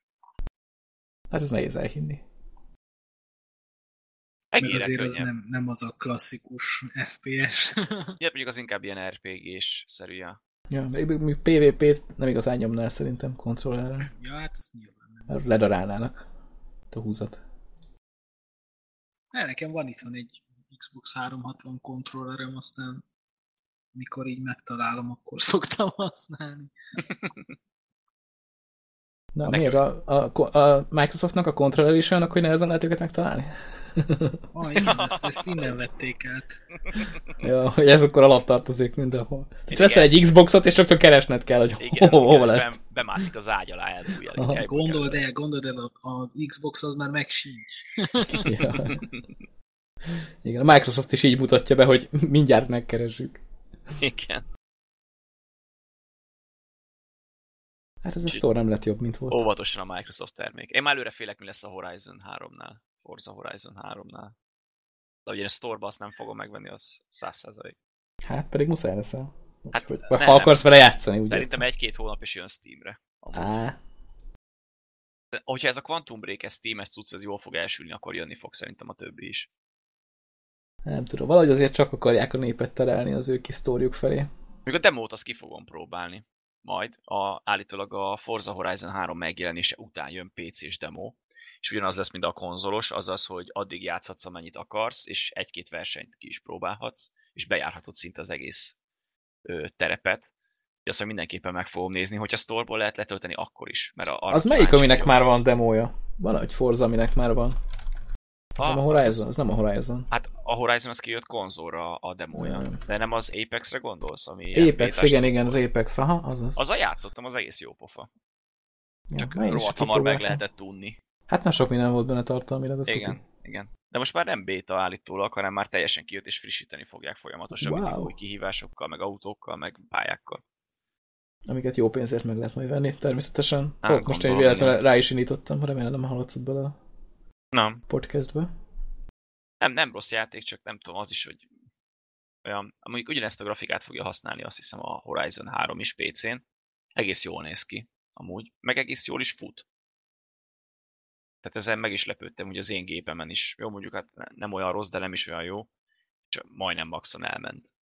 Hát ez nehéz elhinni. Mert Egére azért az könnyen. nem, nem az a klasszikus FPS. Ja, mondjuk az inkább ilyen RPG-s szerű. Ja. Ja, még PvP-t nem igazán nyomnál szerintem kontrollerrel. ja, hát az nyilván nem. Mert Ledarálnának a húzat. Hát nekem van itthon egy Xbox 360 kontrollerem, aztán mikor így megtalálom, akkor szoktam használni. Na, Nekem- miért a, a, a Microsoftnak a kontroller is olyanok, hogy nehezen lehet őket megtalálni? Ah, igen, ezt, ezt innen vették át. ja, hogy ez akkor alaptartozék mindenhol. Tehát Igen. veszel egy Xboxot, és rögtön keresned kell, hogy Igen, hova, hova lehet. bem, bemászik az ágy alá, Gondold el, gondold el, a, a Xbox az már meg sincs. Ja. Igen, a Microsoft is így mutatja be, hogy mindjárt megkeressük. Igen. Hát ez a Store nem lett jobb, mint volt. Óvatosan a Microsoft termék. Én már előre félek, mi lesz a Horizon 3-nál. Forza Horizon 3-nál. De ugye a store azt nem fogom megvenni, az 100%. Hát pedig muszáj leszel. Hát, hogy, nem, ha akarsz vele játszani, ugye? Szerintem egy-két hónap is jön Steamre. Á, De Hogyha ez a Quantum Break, ez Steam-es cucc, ez jól fog elsülni, akkor jönni fog szerintem a többi is. nem tudom, valahogy azért csak akarják a népet terelni az ő kis sztóriuk felé. Még a demót azt ki fogom próbálni. Majd a, állítólag a Forza Horizon 3 megjelenése után jön PC-s demo, és ugyanaz lesz, mint a konzolos, azaz, hogy addig játszhatsz, amennyit akarsz, és egy-két versenyt ki is próbálhatsz, és bejárhatod szinte az egész ö, terepet. Azt hogy mindenképpen meg fogom nézni, hogyha sztorból lehet letölteni, akkor is. Mert a, Az melyik, aminek már van demója? Van egy Forza, aminek már van. Az Ah, nem a Horizon? Az nem a Horizon. Hát a Horizon az kijött konzolra a demója. Nem. De nem az Apex-re gondolsz? Ami Apex, igen, igen, az? Apex, aha, az az. Azzal játszottam, az egész jó pofa. ja, Csak rohadt hamar meg lehetett unni. Hát már sok minden volt benne tartalmilag, azt Igen, tuti. igen. De most már nem béta állítólag, hanem már teljesen kijött és frissíteni fogják folyamatosan Wow. mindig új kihívásokkal, meg autókkal, meg pályákkal. Amiket jó pénzért meg lehet majd venni, természetesen. Á, Hopp, most én véletlenül rá is indítottam, remélem nem hallatszott bele Nem, podcastbe. nem, nem rossz játék, csak nem tudom, az is, hogy olyan, mondjuk ugyanezt a grafikát fogja használni, azt hiszem a Horizon 3 is PC-n. Egész jól néz ki, amúgy. Meg egész jól is fut. Tehát ezen meg is lepődtem, hogy az én gépemen is. Jó, mondjuk hát nem olyan rossz, de nem is olyan jó. Csak majdnem maxon elment.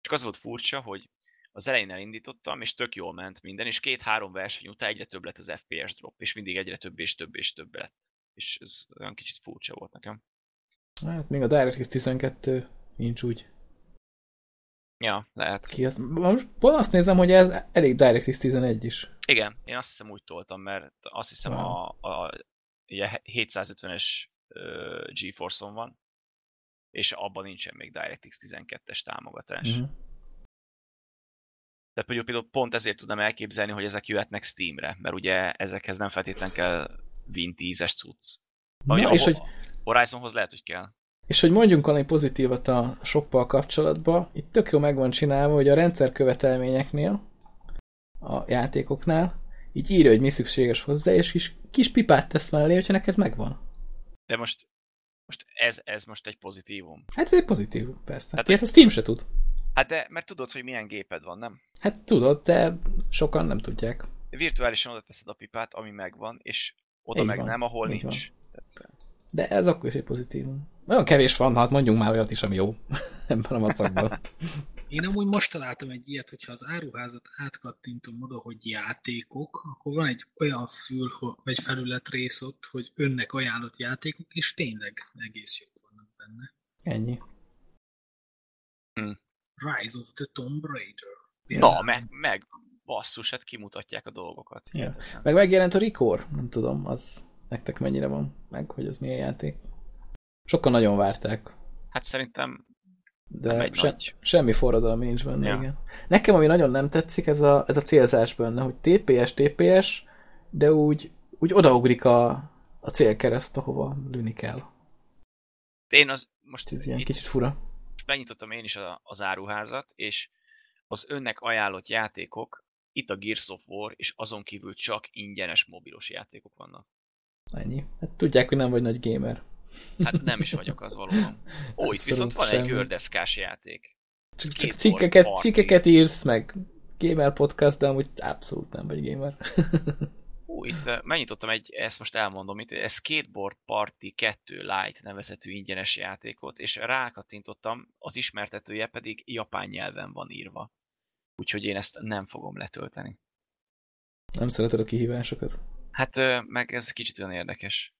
Csak az volt furcsa, hogy az elején elindítottam, és tök jól ment minden, és két-három verseny után egyre több lett az FPS drop, és mindig egyre több és több és több lett. És ez olyan kicsit furcsa volt nekem. Hát még a DirectX 12 nincs úgy. Ja, lehet. Ki azt, most pont azt nézem, hogy ez elég DirectX 11 is. Igen, én azt hiszem úgy toltam, mert azt hiszem Wow. a, a, ugye 750-es ö, GeForce-on van, és abban nincsen még DirectX 12-es támogatás. Mhm. Mm-hmm. Tehát például, például pont ezért tudnám elképzelni, hogy ezek jöhetnek Steamre, mert ugye ezekhez nem feltétlenül kell Win 10-es cucc. Ami Na, és hogy, Horizonhoz lehet, hogy kell. és hogy mondjunk valami pozitívat a shoppal kapcsolatban, itt tök jó meg van csinálva, hogy a rendszer követelményeknél, a játékoknál, így írja, hogy mi szükséges hozzá, és kis, kis pipát tesz mellé, hogyha neked megvan. De most, most ez, ez most egy pozitívum. Hát ez egy pozitív, persze. Hát, Hát, Ilyet a Steam se tud. Hát de, mert tudod, hogy milyen géped van, nem? Hát tudod, de sokan nem tudják. Virtuálisan oda teszed a pipát, ami megvan, és oda Így meg van, nem, ahol így nincs. Tehát, De ez akkor is egy pozitívum. Olyan kevés van, hát mondjunk már olyat is, ami jó ebben a macakban. Én amúgy most találtam egy ilyet, hogyha az áruházat átkattintom oda, hogy játékok, akkor van egy olyan fül, vagy felület rész ott, hogy önnek ajánlott játékok, és tényleg egész jók vannak benne. Ennyi. Rise of the Tomb Raider. Na, meg, meg basszus, hát kimutatják a dolgokat. Ja. Meg megjelent a Record, nem tudom, az nektek mennyire van, meg hogy az milyen játék. Sokan nagyon várták, Hát szerintem de nem egy se, nagy... semmi forradalmi nincs benne, Ja. igen. Nekem ami nagyon nem tetszik, ez a, ez a célzás benne, hogy TPS, TPS, de úgy, úgy odaugrik a, a célkereszt, ahova lőni kell. Én az most Ez ilyen itt kicsit fura. Benyitottam én is a, az áruházat, és az önnek ajánlott játékok, itt a Gears of War, és azon kívül csak ingyenes mobilos játékok vannak. Ennyi. Hát tudják, hogy nem vagy nagy gamer. Hát nem is vagyok az valóban. Ó, itt viszont van Abszolút egy semmi. gördeszkás játék. Csak, csak cikkeket, party. cikkeket írsz, meg gamer podcast, de amúgy abszolút nem vagy gamer. Ó, itt megnyitottam egy, ezt most elmondom, itt egy Skateboard Party 2 Lite nevezetű ingyenes játékot, és rákattintottam, az ismertetője pedig japán nyelven van írva. Úgyhogy én ezt nem fogom letölteni. nem szereted a kihívásokat. Hát meg ez kicsit olyan érdekes.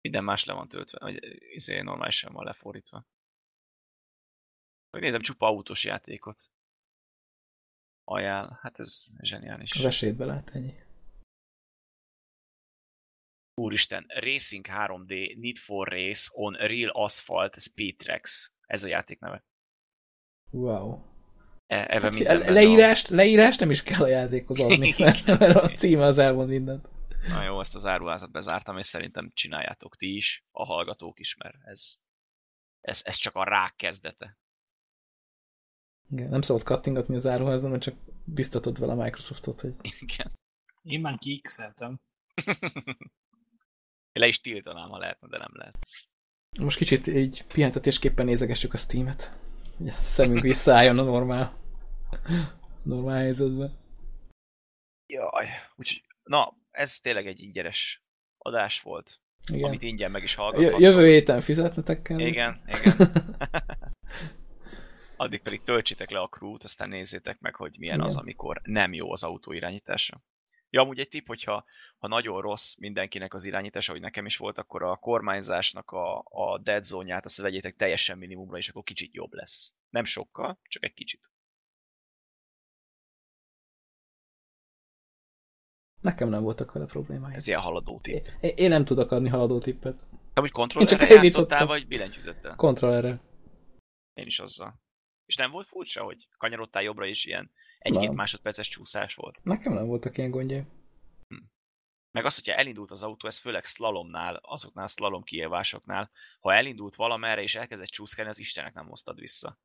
Minden más le van töltve, vagy izé normálisan van lefordítva. Vagy nézem, csupa autós játékot. Ajánl, hát ez zseniális. Az esélyt belát, ennyi. Úristen, Racing 3D Need for Race on Real Asphalt Speed Tracks. Ez a játék neve. Wow. E, Hát, le, leírást, leírást nem is kell a játékhoz adni, mert, mert a címe az elmond mindent. van. Na jó, ezt az áruházat bezártam, és szerintem csináljátok ti is, a hallgatók is, mert ez, ez, ez csak a rák kezdete. Igen, nem szabad kattingatni az áruházon, mert csak biztatod vele a Microsoftot, hogy Igen. Én már kiixeltem. Le is tiltanám, ha lehetne, de nem lehet. most kicsit így pihentetésképpen nézegessük a Steam-et. A szemünk visszaálljon a normál, normál helyzetbe. Jaj, úgyhogy, na, ez tényleg egy ingyenes adás volt, Igen. amit ingyen meg is J- hallgathattok. jövő héten fizetnetek kell. Igen, igen. Addig pedig töltsétek le a crew aztán nézzétek meg, hogy milyen Igen. az, amikor nem jó az autó irányítása. Ja, amúgy egy tipp, hogyha ha nagyon rossz mindenkinek az irányítása, hogy nekem is volt, akkor a kormányzásnak a, a dead zone-ját azt vegyétek teljesen minimumra, és akkor kicsit jobb lesz. Nem sokkal, csak egy kicsit. Nekem nem voltak vele problémáim. Ez ilyen haladó tipp. Én, én nem tudok adni haladó tippet. Te úgy kontrollerre játszottál, vagy billentyűzettel? Kontrollerre. Én is azzal. És nem volt furcsa, hogy kanyarodtál jobbra is ilyen egy-két másodperces csúszás volt? Nekem nem voltak ilyen gondjaim. Meg az, hogyha elindult az autó, ez főleg slalomnál, azoknál a slalom kiélvásoknál, ha elindult valamerre és elkezdett csúszkálni, az Istenek nem hoztad vissza.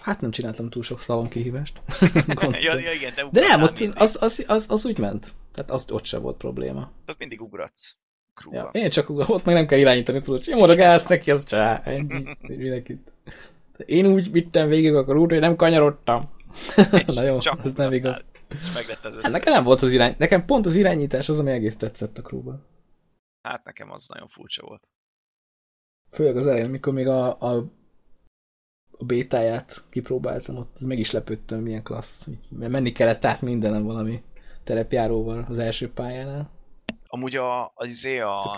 Hát nem csináltam túl sok szalom kihívást. ja, ja, igen, De nem, ott az, az, az, az úgy ment. Tehát az, ott sem volt probléma. Ott mindig ugratsz. Ja, én csak ott meg nem kell irányítani, tudod, nyomod a gáz neki, az csá, ennyi, mindenkit. Én úgy vittem végig a rútra, hogy nem kanyarodtam. Na jó, ez nem igaz. És meglett az Hát nekem nem volt az irány, nekem pont az irányítás az, ami egész tetszett a krúban. Hát nekem az nagyon furcsa volt. Főleg az elején, amikor még a, a, a bétáját kipróbáltam, ott meg is lepődtem, milyen klassz. Mert menni kellett át mindenem valami terepjáróval az első pályánál. Amúgy a, az izé a,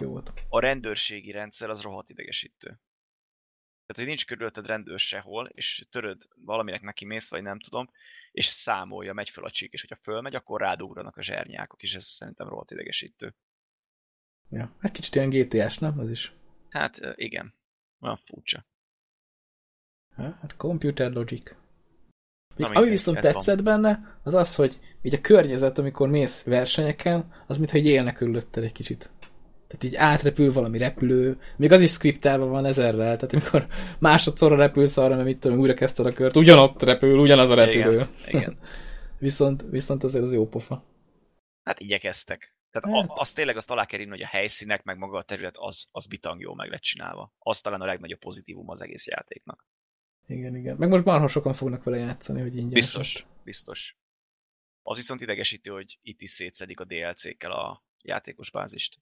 a rendőrségi rendszer az rohadt idegesítő. Tehát, hogy nincs körülötted rendőr sehol, és töröd valaminek neki mész, vagy nem tudom, és számolja, megy fel a csík, és hogyha fölmegy, akkor rádugranak a zsernyákok, és ez szerintem rohadt idegesítő. Ja. Hát kicsit olyan GTA-s, nem? Az is. Hát igen, olyan furcsa. Hát computer logic. Na Ami viszont ez van. tetszett benne, az az, hogy így a környezet, amikor mész versenyeken, az mintha így élne körülötted egy kicsit. Tehát így átrepül valami repülő, még az is skriptálva van ezerrel, tehát amikor másodszorra repülsz arra, mert mit tudom, újra kezdted a kört, ugyanott repül, ugyanaz a repülő. Igen, igen. viszont, viszont azért az jó pofa. Hát igyekeztek. Tehát Hát. a, azt tényleg azt alá kell írni, hogy a helyszínek, meg maga a terület, az, az bitang jó meg lett csinálva. Az talán a legnagyobb pozitívum az egész játéknak. Igen, igen. Meg most marha sokan fognak vele játszani, hogy ingyen. Biztos, biztos. Az viszont idegesítő, hogy itt is szétszedik a DLC-kkel a játékos bázist.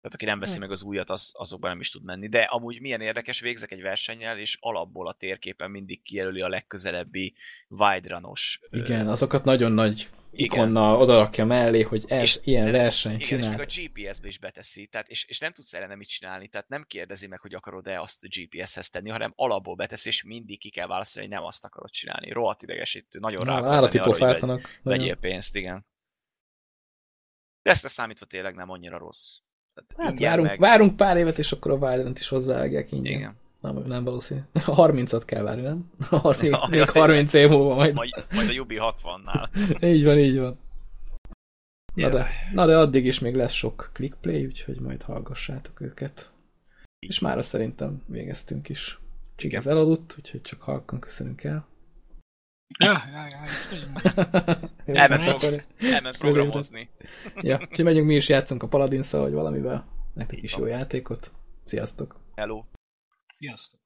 Tehát aki nem veszi Hát. meg az újat, az, azokban nem is tud menni. De amúgy milyen érdekes, végzek egy versennyel, és alapból a térképen mindig kijelöli a legközelebbi wide runos. ö, Igen, azokat nagyon nagy ikonnal odarakja mellé, hogy ez És- ilyen verseny Igen, és még a GPS-be is beteszi, tehát, és, és nem tudsz ellene mit csinálni, tehát nem kérdezi meg, hogy akarod-e azt a GPS-hez tenni, hanem alapból beteszi, és mindig ki kell választani, hogy nem azt akarod csinálni. Rohadt idegesítő, nagyon rá Na, kell állati hogy vegy- vegyél pénzt, igen. De ezt számítva tényleg nem annyira rossz. Hát ingyen várunk, meg... várunk pár évet, és akkor a Wildlandt is hozzáállják ingyen. Igen. Nem, nem valószínű. 30-at kell várni, nem? Még, Ja, még ja, 30 év múlva majd. Majd, majd a Jubi 60-nál. Így van, így van. Na de, na de addig is még lesz sok clickplay, úgyhogy majd hallgassátok őket. És már szerintem végeztünk is. Csigez elaludt, úgyhogy csak halkan köszönünk el. Ja, ja, ja, Elment akkor- fog. Elment programozni. Ja, úgyhogy megyünk mi is játszunk a paladin vagy valamivel. Nektek is jó játékot. Sziasztok! Hello. Sziasztok!